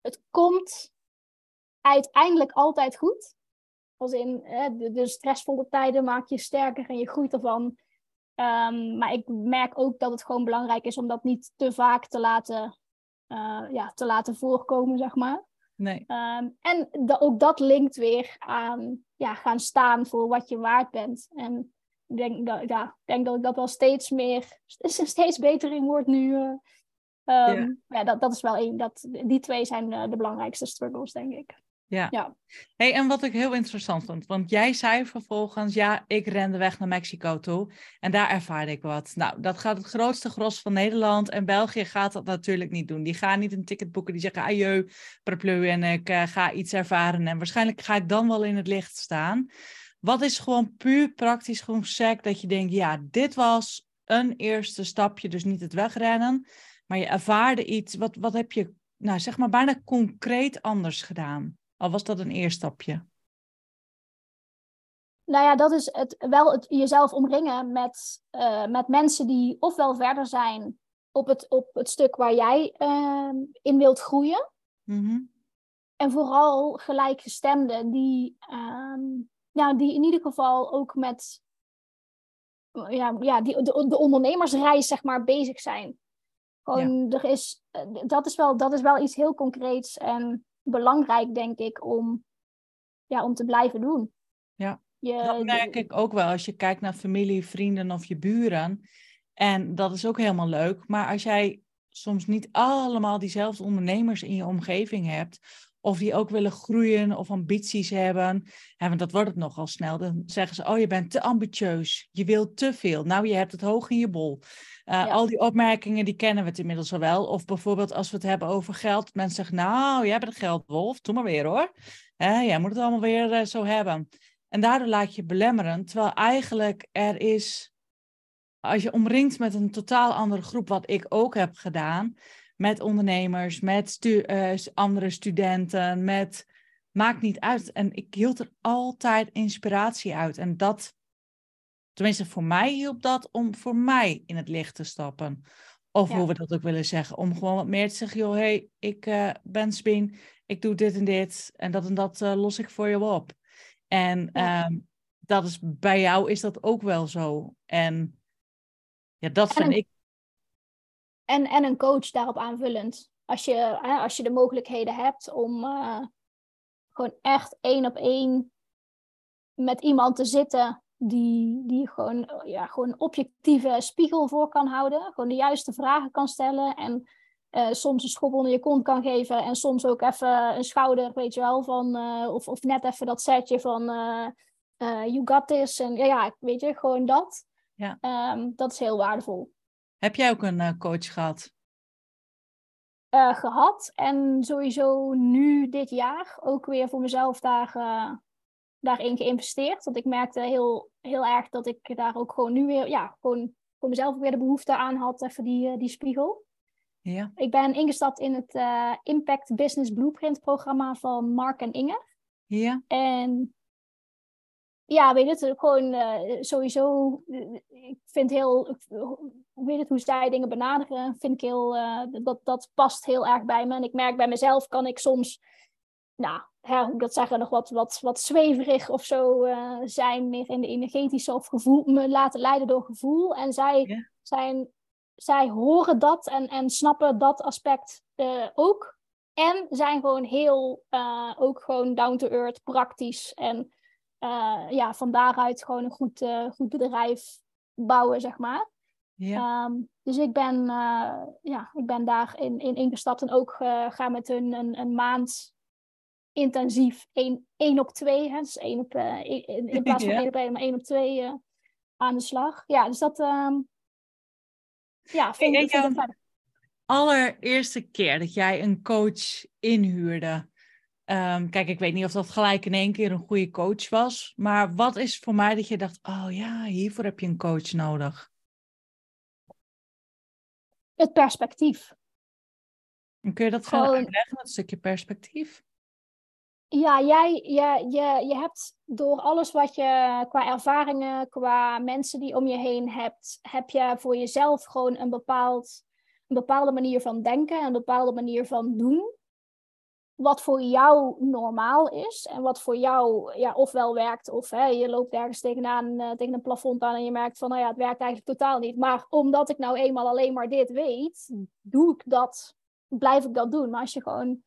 Het komt uiteindelijk altijd goed. Als in de, de, stressvolle tijden maak je sterker en je groeit ervan. Um, maar ik merk ook dat het gewoon belangrijk is om dat niet te vaak te laten, uh, ja, te laten voorkomen, zeg maar.
Nee.
Um, en ook dat linkt weer aan ja, gaan staan voor wat je waard bent. En denk dat, ja, denk dat ik dat wel steeds meer, steeds beter in word nu. Uh, um, ja. dat, dat is wel één. Dat, die twee zijn uh, de belangrijkste struggles, denk ik.
Ja. ja. Hey, en wat ik heel interessant vond, want jij zei vervolgens, ja, ik rende weg naar Mexico toe en daar ervaarde ik wat. Nou, dat gaat het grootste gros van Nederland en België gaat dat natuurlijk niet doen. Die gaan niet een ticket boeken, die zeggen adieu, paraplu en ik uh, ga iets ervaren en waarschijnlijk ga ik dan wel in het licht staan. Wat is gewoon puur praktisch gewoon sec dat je denkt, ja, dit was een eerste stapje, dus niet het wegrennen, maar je ervaarde iets, wat, wat heb je, nou zeg maar, bijna concreet anders gedaan? Al was dat een eerste stapje.
Nou ja, dat is het, wel het jezelf omringen met, uh, met mensen die ofwel verder zijn op het, op het stuk waar jij uh, in wilt groeien. Mm En vooral gelijkgestemden die, uh, ja, die in ieder geval ook met ja, ja, die, de, de ondernemersreis zeg maar, bezig zijn. Gewoon, er is, dat, is wel, dat is wel iets heel concreets en belangrijk, denk ik, om, ja, om te blijven doen.
Ja, je, dat merk ik ook wel als je kijkt naar familie, vrienden of je buren. En dat is ook helemaal leuk. Maar als jij soms niet allemaal diezelfde ondernemers in je omgeving hebt, of die ook willen groeien of ambities hebben. Ja, want dat wordt het nogal snel. Dan zeggen ze, oh je bent te ambitieus. Je wilt te veel. Nou, je hebt het hoog in je bol. Uh, Al die opmerkingen, die kennen we het inmiddels al wel. Of bijvoorbeeld als we het hebben over geld. Mensen zeggen, nou, jij bent een geldwolf. Doe maar weer hoor. Jij moet het allemaal weer uh, zo hebben. En daardoor laat je belemmeren. Terwijl eigenlijk er is... Als je omringt met een totaal andere groep, wat ik ook heb gedaan met ondernemers, met stu uh, andere studenten, met maakt niet uit. En ik hield er altijd inspiratie uit. En dat, tenminste voor mij hielp dat om voor mij in het licht te stappen. Of hoe we dat ook willen zeggen. Om gewoon wat meer te zeggen, joh, hey, ik uh, ben Spin, ik doe dit en dit. En dat en dat uh, los ik voor je op. En ja. um, dat is, bij jou is dat ook wel zo. En ja, dat vind ik
en, en een coach daarop aanvullend. Als je, hè, als je de mogelijkheden hebt om uh, gewoon echt één op één met iemand te zitten die, die gewoon, ja, gewoon een objectieve spiegel voor kan houden. Gewoon de juiste vragen kan stellen en uh, soms een schop onder je kont kan geven en soms ook even een schouder, weet je wel, van, uh, of, of net even dat setje van you got this. En ja, ja, weet je, gewoon dat. Ja. Um, dat is heel waardevol.
Heb jij ook een uh, coach gehad?
Uh, gehad. En sowieso nu dit jaar ook weer voor mezelf daar, uh, daarin geïnvesteerd. Want ik merkte heel, heel erg dat ik daar ook gewoon nu weer, ja, gewoon voor mezelf weer de behoefte aan had, even die, die spiegel. Ja. Ik ben ingestapt in het Impact Business Blueprint programma van Mark en Inge.
Ja.
En ja, weet het, gewoon uh, sowieso, ik vind heel, weet het, hoe zij dingen benaderen, vind ik heel, uh, dat, dat past heel erg bij me. En ik merk bij mezelf, kan ik soms, nou, hè, hoe ik dat zeggen, nog wat, wat, wat zweverig of zo zijn, meer in de energetische of gevoel, me laten leiden door gevoel. En zij, zijn, zij horen dat en, en snappen dat aspect ook. En zijn gewoon heel, ook gewoon down to earth, praktisch en uh, ja, van daaruit gewoon een goed, uh, goed bedrijf bouwen, zeg maar. Ja. Um, dus ik ben, uh, ja, ik ben daarin in ingestapt en ook ga met hun een, een maand intensief één, één op twee, hè, dus één op, in, in plaats van [laughs] ja. één op één, maar één op twee aan de slag. Ja, dus dat um, ja, vind ik, ik
allereerste keer dat jij een coach inhuurde, Um, kijk, ik weet niet of dat gelijk in één keer een goede coach was. Maar wat is voor mij dat je dacht, oh ja, hiervoor heb je een coach nodig?
Het perspectief.
En kun je dat gewoon uitleggen, dat stukje perspectief?
Ja, jij, je, je, je hebt door alles wat je qua ervaringen, qua mensen die om je heen hebt, heb je voor jezelf gewoon een, bepaald, een bepaalde manier van denken, een bepaalde manier van doen wat voor jou normaal is en wat voor jou ja, ofwel werkt of hè, je loopt ergens tegenaan, uh, tegen een plafond aan en je merkt van nou ja, het werkt eigenlijk totaal niet. Maar omdat ik nou eenmaal alleen maar dit weet, doe ik dat, blijf ik dat doen. Maar als je gewoon,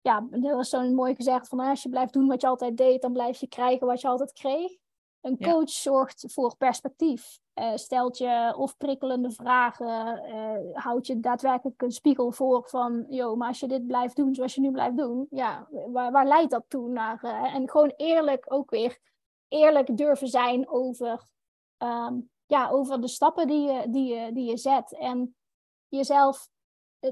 ja, er was zo'n mooi gezegd van als je blijft doen wat je altijd deed, dan blijf je krijgen wat je altijd kreeg. Een coach zorgt voor perspectief. Uh, stelt je of prikkelende vragen, uh, houdt je daadwerkelijk een spiegel voor van, joh, maar als je dit blijft doen zoals je nu blijft doen, ja, waar, waar leidt dat toe naar? Uh, en gewoon eerlijk ook weer, eerlijk durven zijn over, um, ja, over de stappen die je, die, je, die je zet. En jezelf,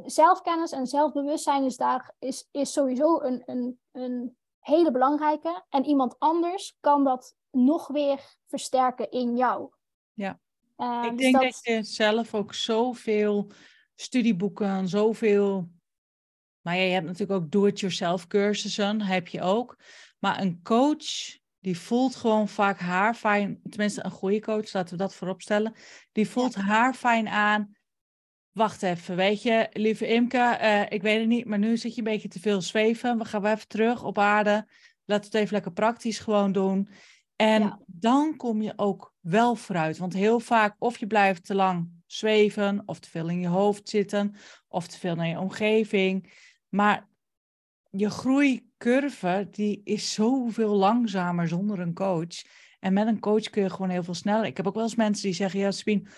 zelfkennis en zelfbewustzijn is daar, is, is sowieso een, een, een hele belangrijke. En iemand anders kan dat nog weer versterken in jou.
Ja. Uh, ik dus denk dat... je zelf ook zoveel studieboeken, zoveel. Maar ja, je hebt natuurlijk ook do-it-yourself cursussen, heb je ook. Maar een coach, die voelt gewoon vaak haar fijn, tenminste een goede coach, laten we dat voorop stellen. Die voelt haar fijn aan. Wacht even, weet je, lieve Imke, uh, ik weet het niet, maar nu zit je een beetje te veel zweven. We gaan weer even terug op aarde. Laten we het even lekker praktisch gewoon doen. En dan kom je ook wel vooruit. Want heel vaak, of je blijft te lang zweven, of te veel in je hoofd zitten, of te veel naar je omgeving. Maar je groeicurve, die is zoveel langzamer zonder een coach. En met een coach kun je gewoon heel veel sneller. Ik heb ook wel eens mensen die zeggen, ja, Sabine,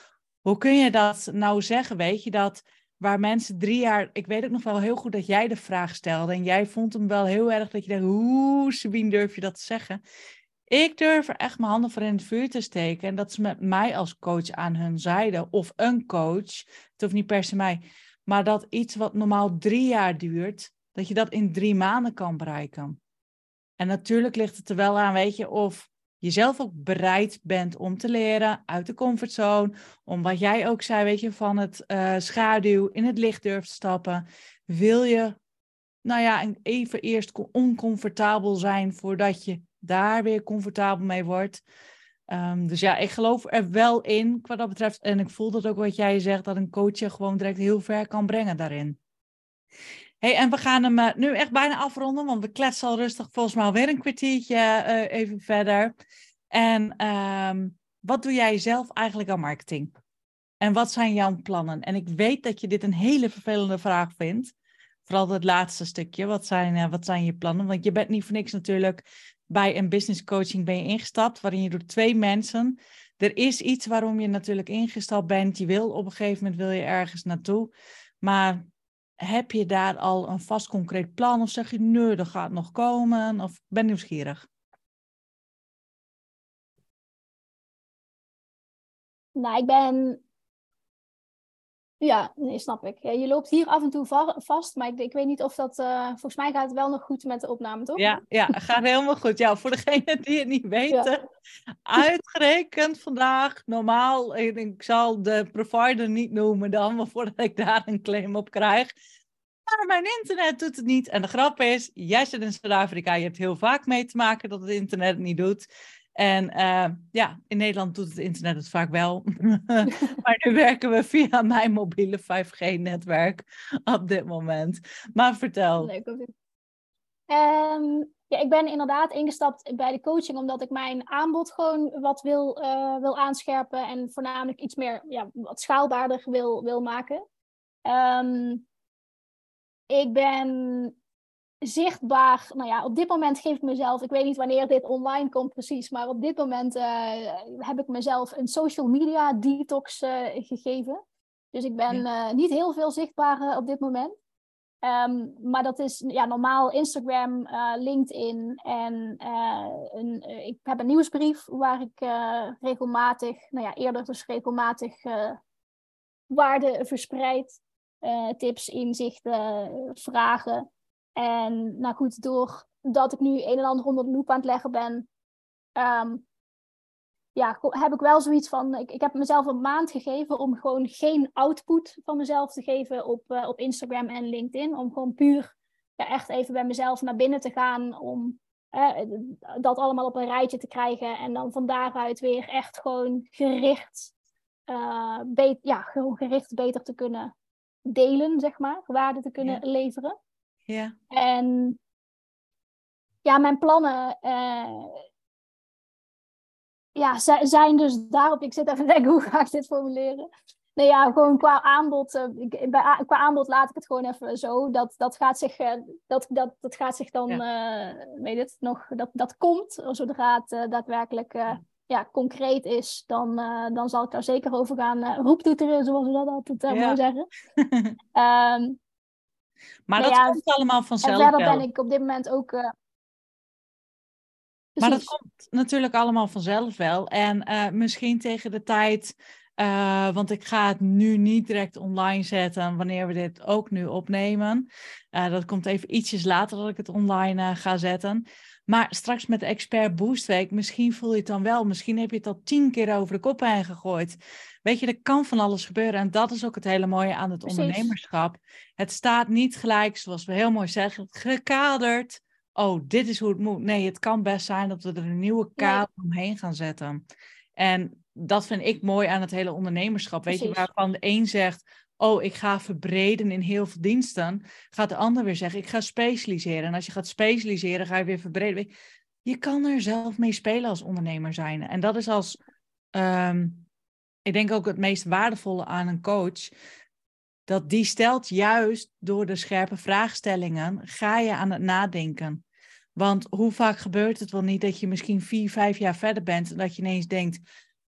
hoe kun je dat nou zeggen? Weet je dat waar mensen drie jaar. Ik weet ook nog wel heel goed dat jij de vraag stelde. En jij vond hem wel heel erg dat je dacht: hoe, Sabine, durf je dat te zeggen? Ik durf er echt mijn handen voor in het vuur te steken. En dat ze met mij als coach aan hun zijde, of een coach, het hoeft niet per se mij, maar dat iets wat normaal drie jaar duurt, dat je dat in drie maanden kan bereiken. En natuurlijk ligt het er wel aan, weet je, of je zelf ook bereid bent om te leren uit de comfortzone, om wat jij ook zei, weet je, van het uh, schaduw in het licht durft te stappen. Wil je, nou ja, even eerst oncomfortabel zijn voordat je daar weer comfortabel mee wordt. Um, dus ja, ik geloof er wel in wat dat betreft. En ik voel dat ook wat jij zegt, dat een coach je gewoon direct heel ver kan brengen daarin. Hey, en we gaan hem uh, nu echt bijna afronden, want we kletsen al rustig volgens mij alweer een kwartiertje uh, even verder. En um, wat doe jij zelf eigenlijk aan marketing? En wat zijn jouw plannen? En ik weet dat je dit een hele vervelende vraag vindt. Vooral het laatste stukje. Wat zijn, uh, wat zijn je plannen? Want je bent niet voor niks natuurlijk bij een business coaching ben je ingestapt, waarin je door twee mensen. Er is iets waarom je natuurlijk ingestapt bent. Je wil op een gegeven moment wil je ergens naartoe. Maar heb je daar al een vast concreet plan? Of zeg je, nee, dat gaat nog komen? Of ben nieuwsgierig?
Nou, ik ben ja, nee, snap ik. Ja, je loopt hier af en toe vast, maar ik, ik weet niet of dat... Uh, volgens mij gaat het wel nog goed met de opname, toch?
Ja, ja gaat helemaal goed. Ja, voor degenen die het niet weten. Uitgerekend vandaag, normaal, ik zal de provider niet noemen dan, maar voordat ik daar een claim op krijg. Maar mijn internet doet het niet. En de grap is, jij zit in Zuid-Afrika, je hebt heel vaak mee te maken dat het internet het niet doet. En uh, ja, in Nederland doet het internet het vaak wel. [laughs] [laughs] maar nu werken we via mijn mobiele 5G-netwerk op dit moment. Maar vertel.
Leuk. Um, ja, ik ben inderdaad ingestapt bij de coaching omdat ik mijn aanbod gewoon wat wil, uh, wil aanscherpen en voornamelijk iets meer, ja, wat schaalbaarder wil, wil maken. Um, ik ben zichtbaar, nou ja, op dit moment geef ik mezelf, ik weet niet wanneer dit online komt precies, maar op dit moment uh, heb ik mezelf een social media detox uh, gegeven. Dus ik ben uh, niet heel veel zichtbaar op dit moment. Um, maar dat is ja, normaal Instagram, LinkedIn en een, ik heb een nieuwsbrief waar ik regelmatig, nou ja, eerder dus regelmatig waarde verspreid. tips, inzichten, vragen. En nou goed, doordat ik nu een en ander onder de loep aan het leggen ben, um, ja, heb ik wel zoiets van, ik, ik heb mezelf een maand gegeven om gewoon geen output van mezelf te geven op, uh, op Instagram en LinkedIn. Om gewoon puur ja, echt even bij mezelf naar binnen te gaan om uh, dat allemaal op een rijtje te krijgen. En dan van daaruit weer echt gewoon gericht, uh, ja, gewoon gericht beter te kunnen delen, zeg maar. Waarde te kunnen leveren.
Ja.
En ja, mijn plannen uh, ja, zijn dus daarop. Ik zit even [laughs] te denken, hoe ga ik dit formuleren? Nee, ja, gewoon qua aanbod. Uh, ik, bij, qua aanbod laat ik het gewoon even zo. Dat, dat, gaat, zich, uh, dat, dat, dat gaat zich dan, ja. weet het, nog, dat, dat komt. Zodra het daadwerkelijk ja. ja. concreet is, dan, dan zal ik daar zeker over gaan roeptoeteren, zoals we dat altijd ja. mooi zeggen. um, [laughs]
Maar dat komt allemaal vanzelf.
En verder ben ik op dit moment ook. Uh...
Maar dat komt natuurlijk allemaal vanzelf wel. En uh, misschien tegen de tijd. Uh, want ik ga het nu niet direct online zetten wanneer we dit ook nu opnemen. dat komt even ietsjes later dat ik het online ga zetten. Maar straks met de Expert Boost Week, misschien voel je het dan wel. Misschien heb je het al tien keer over de kop heen gegooid. Weet je, er kan van alles gebeuren. En dat is ook het hele mooie aan het Precies. ondernemerschap. Het staat niet gelijk, zoals we heel mooi zeggen, gekaderd. Oh, dit is hoe het moet. Nee, het kan best zijn dat we er een nieuwe kader nee. omheen gaan zetten. En dat vind ik mooi aan het hele ondernemerschap. Weet Precies. je, waarvan de een zegt, oh, ik ga verbreden in heel veel diensten, gaat de ander weer zeggen, ik ga specialiseren. En als je gaat specialiseren, ga je weer verbreden. Je kan er zelf mee spelen als ondernemer zijn. En dat is als, um, ik denk ook het meest waardevolle aan een coach, dat die stelt juist door de scherpe vraagstellingen, ga je aan het nadenken. Want hoe vaak gebeurt het wel niet dat je misschien vier, vijf jaar verder bent en dat je ineens denkt,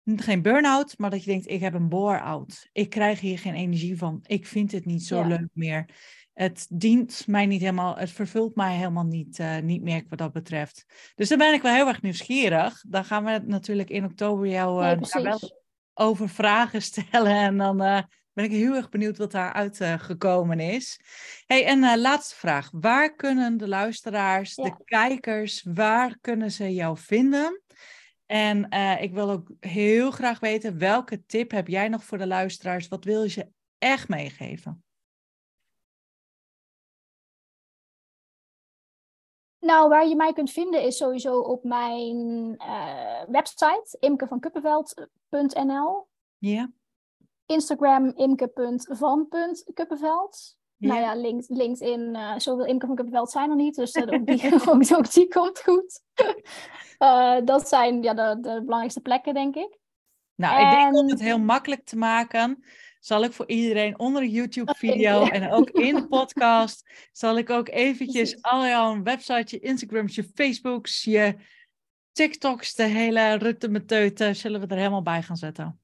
geen burn-out, maar dat je denkt, ik heb een bore-out. Ik krijg hier geen energie van. Ik vind het niet zo ja. leuk meer. Het dient mij niet helemaal, het vervult mij helemaal niet, uh, niet meer wat dat betreft. Dus dan ben ik wel heel erg nieuwsgierig. Dan gaan we natuurlijk in oktober jou uh, wel over vragen [laughs] stellen. En dan uh, ben ik heel erg benieuwd wat daaruit gekomen is. Hey, en laatste vraag. Waar kunnen de luisteraars, ja. de kijkers, waar kunnen ze jou vinden? En uh, ik wil ook heel graag weten, welke tip heb jij nog voor de luisteraars? Wat wil je ze echt meegeven?
Nou, waar je mij kunt vinden is sowieso op mijn uh, website, imkevandkuppenveld.nl.
Ja.
Instagram, imke.van.kuppenveld. Nou ja, link, LinkedIn, uh, zoveel Imke van Kuppenveld zijn er niet, dus uh, ook, die, [laughs] ook, ook, die komt goed. [laughs] dat zijn ja, de, de, belangrijkste plekken, denk ik.
Nou, en... ik denk om het heel makkelijk te maken, zal ik voor iedereen onder de YouTube-video en ook in de podcast, zal ik ook eventjes al jouw website, je Instagrams, je Facebooks, je TikToks, de hele rutte zullen we er helemaal bij gaan zetten.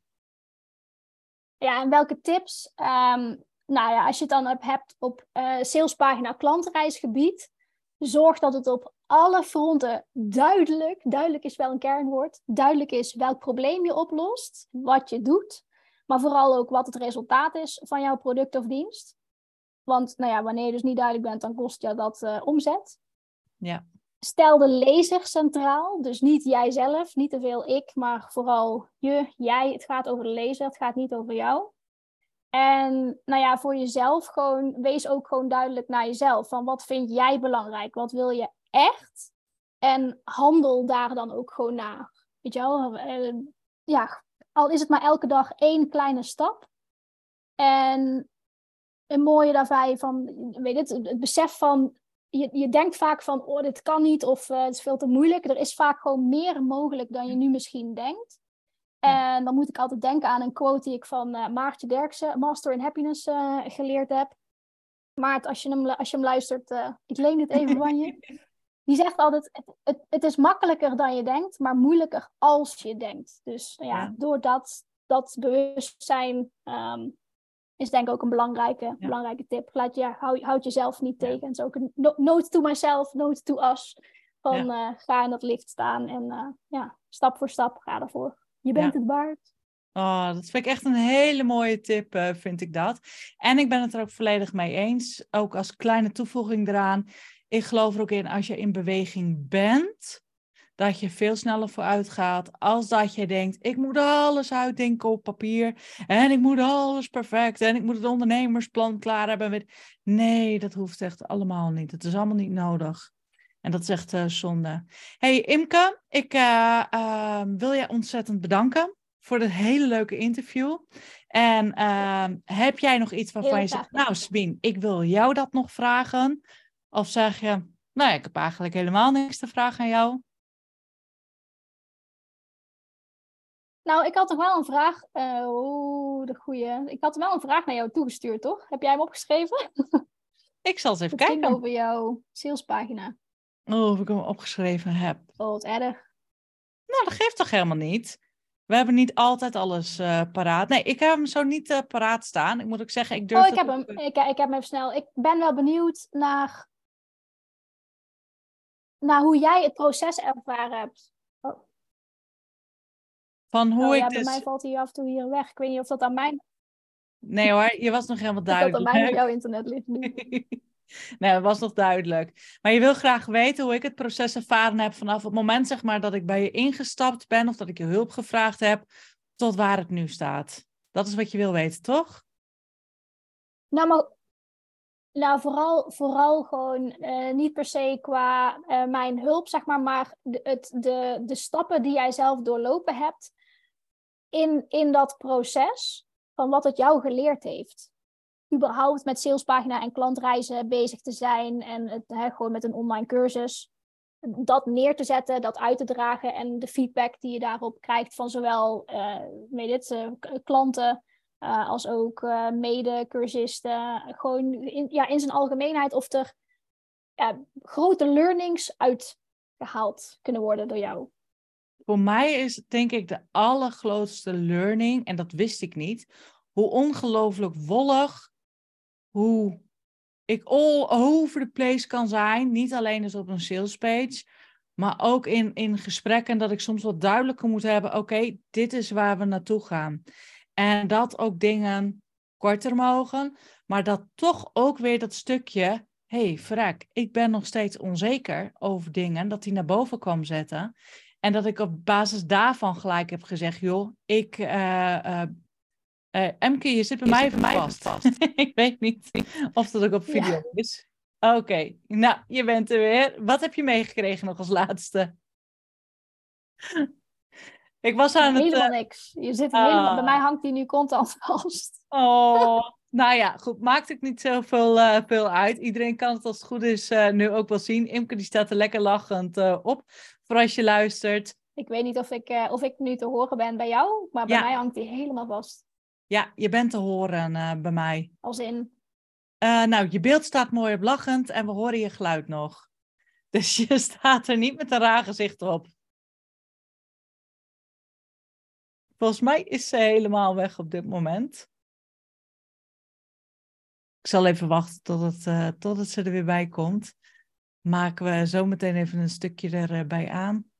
Ja, en welke tips? Um, nou ja, als je het dan hebt op uh, salespagina klantenreisgebied, zorg dat het op alle fronten duidelijk, duidelijk is wel een kernwoord, duidelijk is welk probleem je oplost, wat je doet, maar vooral ook wat het resultaat is van jouw product of dienst. Want nou ja, wanneer je dus niet duidelijk bent, dan kost je dat uh, omzet.
Ja.
Stel de lezer centraal, dus niet jijzelf, niet te veel ik, maar vooral je, jij. Het gaat over de lezer, het gaat niet over jou. En nou ja, voor jezelf gewoon, wees ook gewoon duidelijk naar jezelf. Van wat vind jij belangrijk? Wat wil je echt? En handel daar dan ook gewoon naar. Weet je wel? Eh, ja, al is het maar elke dag één kleine stap. En een mooie daarbij van, weet het, het besef van, je, je denkt vaak van, oh, dit kan niet of uh, het is veel te moeilijk. Er is vaak gewoon meer mogelijk dan je nu misschien denkt. En dan moet ik altijd denken aan een quote die ik van uh, Maartje Derksen, Master in Happiness, uh, geleerd heb. Maart, als je hem, als je hem luistert, ik leen het even van je. [laughs] Die zegt altijd, het, het, het, is makkelijker dan je denkt, maar moeilijker als je denkt. Dus ja, ja. door dat, dat bewustzijn um, is denk ik ook een belangrijke, belangrijke tip. Laat je, houd, houd jezelf niet tegen. Is ook een note to myself, note to us. Van uh, ga in dat licht staan en uh, ja, stap voor stap ga ervoor. Je bent het waard.
Oh, dat vind ik echt een hele mooie tip, uh, vind ik dat. En ik ben het er ook volledig mee eens. Ook als kleine toevoeging eraan. Ik geloof er ook in, als je in beweging bent, dat je veel sneller vooruit gaat als dat je denkt, ik moet alles uitdenken op papier en ik moet alles perfect en ik moet het ondernemersplan klaar hebben. Nee, dat hoeft echt allemaal niet. Het is allemaal niet nodig. En dat is echt uh, zonde. Hey Imke, ik uh, uh, wil je ontzettend bedanken voor dit hele leuke interview. En ehm, heb jij nog iets waarvan je zegt, nou Sabine, ik wil jou dat nog vragen? Of zeg je, nou ik heb eigenlijk helemaal niks te vragen aan jou?
Nou, ik had toch wel een vraag. Uh, Oeh, de goeie. Ik had wel een vraag naar jou toegestuurd, toch? Heb jij hem opgeschreven? [laughs]
Ik zal eens even kijken.
over jouw salespagina.
Oh, of ik hem opgeschreven heb.
Oh, wat erg.
Nou, dat geeft toch helemaal niet? We hebben niet altijd alles uh, paraat. Nee, ik heb hem zo niet uh, paraat staan. Ik moet ook zeggen, ik durf...
Oh, ik heb hem. Ik, ik heb hem even snel. Ik ben wel benieuwd naar... naar hoe jij het proces ervaren hebt.
Van hoe
oh,
ik
ja,
dus...
bij mij valt hij af en toe hier weg. Ik weet niet of dat aan mijn...
Nee hoor, je was nog helemaal [laughs] duidelijk.
dat aan mij op jouw internet ligt nu. [laughs]
nee, dat was nog duidelijk. Maar je wil graag weten hoe ik het proces ervaren heb vanaf het moment zeg maar, dat ik bij je ingestapt ben of dat ik je hulp gevraagd heb, tot waar het nu staat. Dat is wat je wil weten, toch?
Nou, maar nou, vooral, vooral gewoon uh, niet per se qua uh, mijn hulp, zeg maar, maar de, het, de, de stappen die jij zelf doorlopen hebt in, in dat proces van wat het jou geleerd heeft. Überhaupt met salespagina en klantreizen bezig te zijn en het, hè, gewoon met een online cursus. Dat neer te zetten, dat uit te dragen en de feedback die je daarop krijgt van zowel uh, weet het, klanten uh, als ook uh, mede-cursisten. Gewoon in, ja, in zijn algemeenheid of er grote learnings uitgehaald kunnen worden door jou.
Voor mij is denk ik de allergrootste learning, en dat wist ik niet, hoe ongelooflijk wollig, hoe ik all over the place kan zijn. Niet alleen dus op een sales page, maar ook in, in gesprekken dat ik soms wat duidelijker moet hebben, oké, dit is waar we naartoe gaan. En dat ook dingen korter mogen, maar dat toch ook weer dat stukje, hey, vrek, ik ben nog steeds onzeker over dingen, dat die naar boven kwam zetten. En dat ik op basis daarvan gelijk heb gezegd, joh, ik, uh, uh, uh, Emke, je zit bij je mij, zit bij mij vast. [laughs] ik weet niet of dat ook op video ja. is. Oké, okay. nou, je bent er weer. Wat heb je meegekregen nog als laatste? Ik was aan
helemaal
het...
Helemaal niks. Je zit helemaal... Bij mij hangt die nu constant [laughs] vast.
Oh, nou ja, goed. Maakt het niet zoveel uh, veel uit. Iedereen kan het als het goed is uh, nu ook wel zien. Imke die staat er lekker lachend op. Voor als je luistert.
Ik weet niet of ik, of ik nu te horen ben bij jou. Maar bij ja. mij hangt die helemaal vast.
Ja, je bent te horen bij mij.
Als in?
nou, je beeld staat mooi op lachend en we horen je geluid nog. [laughs] Dus je staat er niet met een raar gezicht op. Volgens mij is ze helemaal weg op dit moment. Ik zal even wachten tot, het, uh, tot het ze er weer bij komt. Maken we zo meteen even een stukje erbij aan.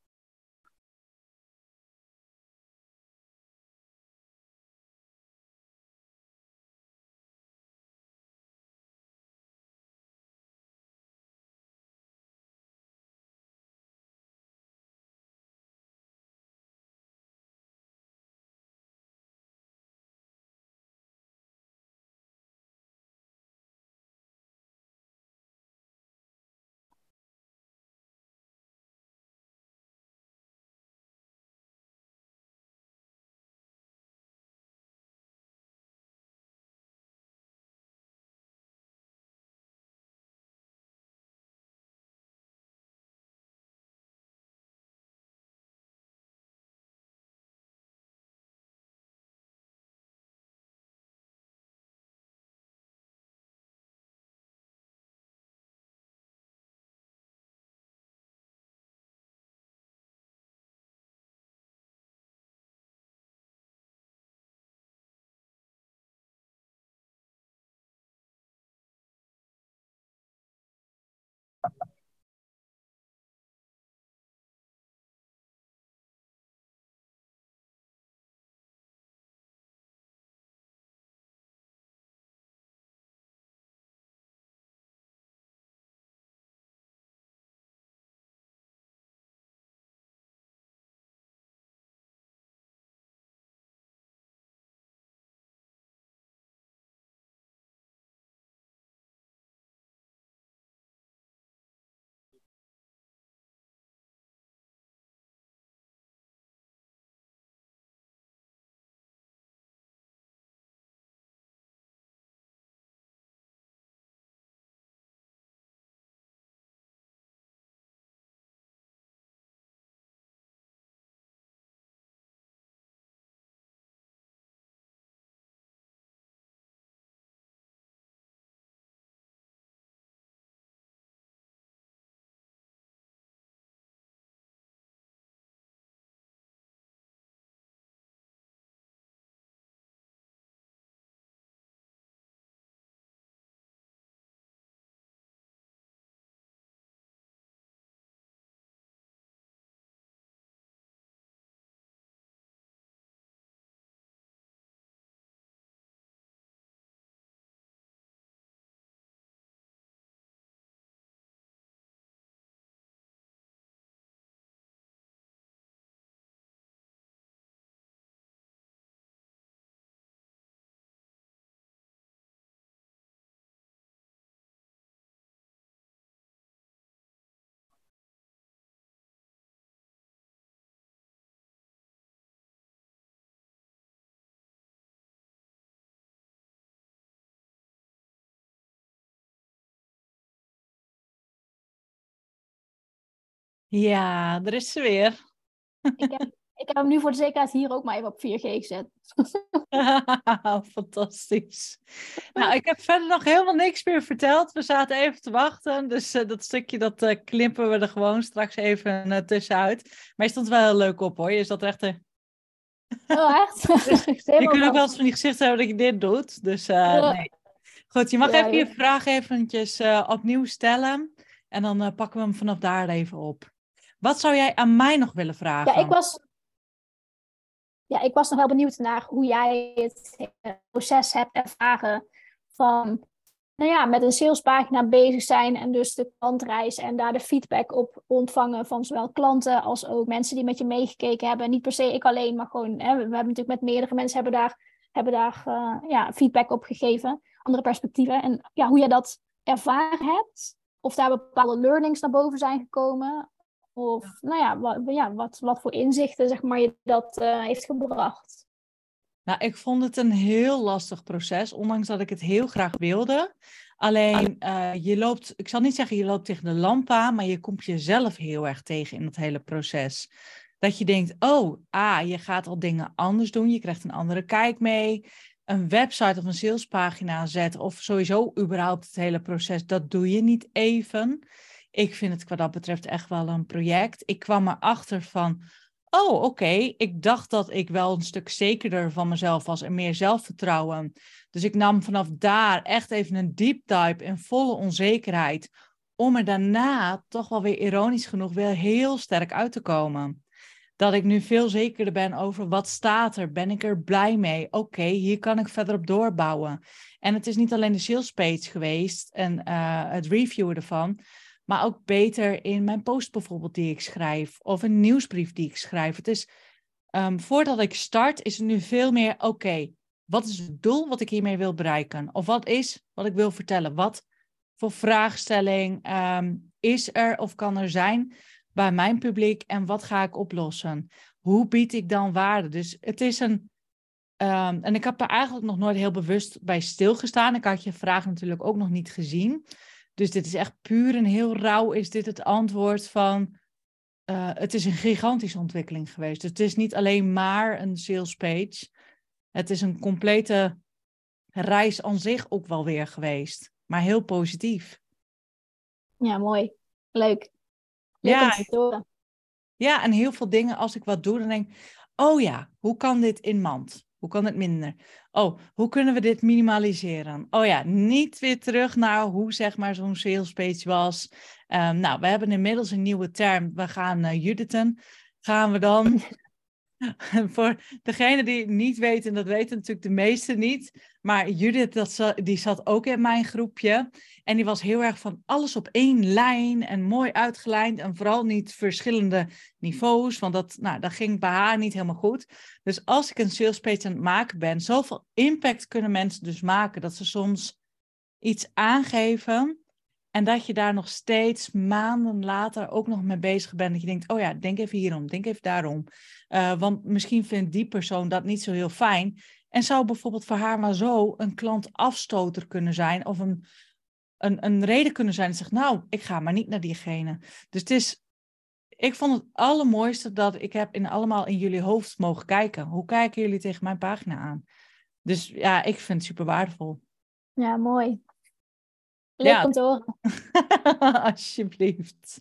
Ja, er is ze weer.
Ik heb, ik heb hem nu voor de zekerheid hier ook maar even op 4G gezet. [laughs]
Fantastisch. Nou, ik heb verder nog helemaal niks meer verteld. We zaten even te wachten. Dus uh, dat stukje dat uh, knippen we er gewoon straks even uh, tussenuit. Maar je stond wel heel leuk op hoor. Je zat echt.
Oh, echt? [laughs]
je kunt ook wel eens van die gezichten hebben dat je dit doet. Dus nee. Goed, je mag ja, even je vraag eventjes opnieuw stellen. En dan pakken we hem vanaf daar even op. Wat zou jij aan mij nog willen vragen?
Ja, ik was, ja, ik was nog wel benieuwd naar hoe jij het proces hebt ervaren van nou ja, met een salespagina bezig zijn en dus de klantreis en daar de feedback op ontvangen van zowel klanten als ook mensen die met je meegekeken hebben. Niet per se ik alleen, maar gewoon, hè, we hebben natuurlijk met meerdere mensen hebben daar, hebben daar uh, ja, feedback op gegeven, andere perspectieven. En ja, hoe jij dat ervaren hebt, of daar bepaalde learnings naar boven zijn gekomen, of nou ja, wat, ja, wat, wat voor inzichten zeg maar, je dat uh, heeft gebracht?
Nou, ik vond het een heel lastig proces, ondanks dat ik het heel graag wilde. Alleen, uh, je loopt, ik zal niet zeggen je loopt tegen de lamp aan, maar je komt jezelf heel erg tegen in het hele proces. Dat je denkt, oh, ah, je gaat al dingen anders doen, je krijgt een andere kijk mee. Een website of een salespagina zetten, of sowieso überhaupt het hele proces, dat doe je niet even. Ik vind het wat dat betreft echt wel een project. Ik kwam erachter van, oh oké, ik dacht dat ik wel een stuk zekerder van mezelf was en meer zelfvertrouwen. Dus ik nam vanaf daar echt even een deep dive in volle onzekerheid. Om er daarna toch wel weer ironisch genoeg weer heel sterk uit te komen. Dat ik nu veel zekerder ben over wat staat er. Ben ik er blij mee? Oké, hier kan ik verder op doorbouwen. En het is niet alleen de sales page geweest en uh, het reviewen ervan maar ook beter in mijn post bijvoorbeeld die ik schrijf of een nieuwsbrief die ik schrijf. Het is, um, voordat ik start, is het nu veel meer, oké, wat is het doel wat ik hiermee wil bereiken? Of wat is wat ik wil vertellen? Wat voor vraagstelling um, is er of kan er zijn bij mijn publiek en wat ga ik oplossen? Hoe bied ik dan waarde? Dus het is een, um, en ik heb er eigenlijk nog nooit heel bewust bij stilgestaan. Ik had je vraag natuurlijk ook nog niet gezien. Dus dit is echt puur en heel rauw is dit het antwoord van... Uh, het is een gigantische ontwikkeling geweest. Dus het is niet alleen maar een sales page. Het is een complete reis aan zich ook wel weer geweest. Maar heel positief.
Ja, mooi. Leuk. Leuk
ja, ja, en heel veel dingen als ik wat doe, dan denk ik... Oh ja, hoe kan dit in mand? Hoe kan het minder? Oh, hoe kunnen we dit minimaliseren? Oh ja, niet weer terug naar hoe zeg maar zo'n sales page was. Um, nou, we hebben inmiddels een nieuwe term. We gaan uh, Judithen. Gaan we dan [laughs] [laughs] voor degene die niet weten, dat weten natuurlijk de meesten niet. Maar Judith, dat die zat ook in mijn groepje. En die was heel erg van alles op één lijn en mooi uitgelijnd. En vooral niet verschillende niveaus, want dat, nou, ging bij haar niet helemaal goed. Dus als ik een sales aan het maken ben, zoveel impact kunnen mensen dus maken dat ze soms iets aangeven en dat je daar nog steeds maanden later ook nog mee bezig bent. Dat je denkt, oh ja, denk even hierom, denk even daarom. Uh, want misschien vindt die persoon dat niet zo heel fijn. En zou bijvoorbeeld voor haar maar zo een klantafstoter kunnen zijn. Of een, een, een reden kunnen zijn. Dat zegt, nou, ik ga maar niet naar diegene. Dus het is, ik vond het allermooiste dat ik heb in allemaal in jullie hoofd mogen kijken. Hoe kijken jullie tegen mijn pagina aan? Dus ja, ik vind het super waardevol.
Ja, mooi. Leuk ja. om te horen. [laughs]
Alsjeblieft.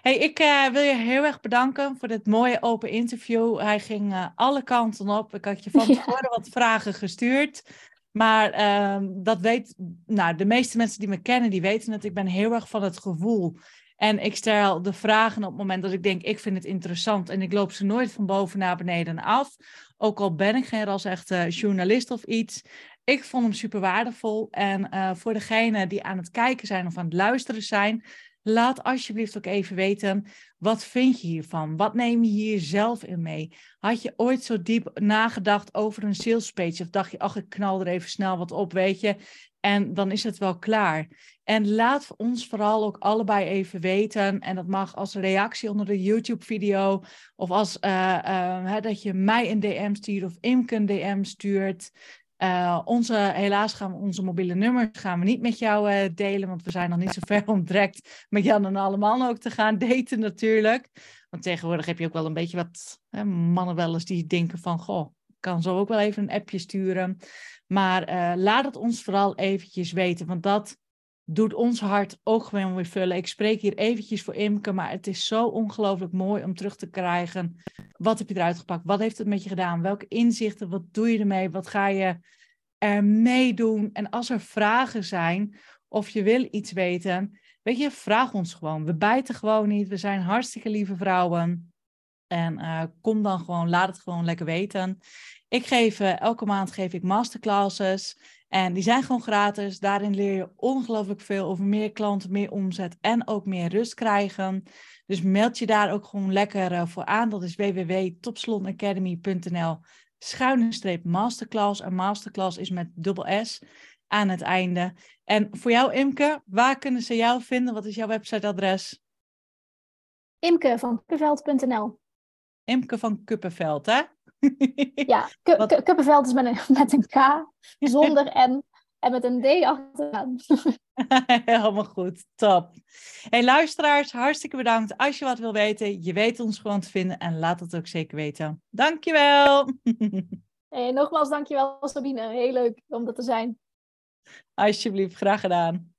Hey, ik uh, wil je heel erg bedanken voor dit mooie open interview. Hij ging uh, alle kanten op. Ik had je van [laughs] tevoren ja. wat vragen gestuurd. Maar uh, dat weet, nou, de meeste mensen die me kennen, die weten het. Ik ben heel erg van het gevoel. En ik stel de vragen op het moment dat ik denk, ik vind het interessant. En ik loop ze nooit van boven naar beneden af. Ook al ben ik geen ras echte journalist of iets. Ik vond hem super waardevol. En uh, voor degenen die aan het kijken zijn of aan het luisteren zijn, laat alsjeblieft ook even weten, wat vind je hiervan? Wat neem je hier zelf in mee? Had je ooit zo diep nagedacht over een sales page? Of dacht je, ach, ik knal er even snel wat op, weet je? En dan is het wel klaar. En laat ons vooral ook allebei even weten. En dat mag als reactie onder de YouTube-video. Of als uh, uh, hè, dat je mij een DM stuurt of Imke een DM stuurt. Uh, onze, helaas gaan we onze mobiele nummers gaan we niet met jou delen, want we zijn nog niet zo ver [laughs] om direct met Jan en allemaal ook te gaan daten natuurlijk. Want tegenwoordig heb je ook wel een beetje wat hè, mannen wel eens die denken van, goh, kan zo ook wel even een appje sturen. Maar uh, laat het ons vooral eventjes weten, want dat doet ons hart ook gewoon weer vullen. Ik spreek hier eventjes voor Imke, maar het is zo ongelooflijk mooi om terug te krijgen. Wat heb je eruit gepakt? Wat heeft het met je gedaan? Welke inzichten? Wat doe je ermee? Wat ga je ermee doen? En als er vragen zijn of je wil iets weten, weet je, vraag ons gewoon. We bijten gewoon niet. We zijn hartstikke lieve vrouwen. En uh, kom dan gewoon, laat het gewoon lekker weten. Ik geef uh, elke maand geef ik masterclasses. En die zijn gewoon gratis. Daarin leer je ongelooflijk veel over meer klanten, meer omzet en ook meer rust krijgen. Dus meld je daar ook gewoon lekker uh, voor aan. Dat is www.topslonacademy.nl schuine streep masterclass. En masterclass is met dubbel S aan het einde. En voor jou Imke, waar kunnen ze jou vinden? Wat is jouw websiteadres?
Imke van Kuppenveld.nl
Imke van Kuppenveld, hè? [laughs]
ja, Kuppenveld is met een, [laughs] met een K, zonder N en met een D achteraan. [laughs]
Helemaal goed, top. Hey luisteraars, hartstikke bedankt. Als je wat wil weten, je weet ons gewoon te vinden en laat het ook zeker weten. Dankjewel.
hey, nogmaals dankjewel Sabine, heel leuk om dat te zijn.
Alsjeblieft, graag gedaan.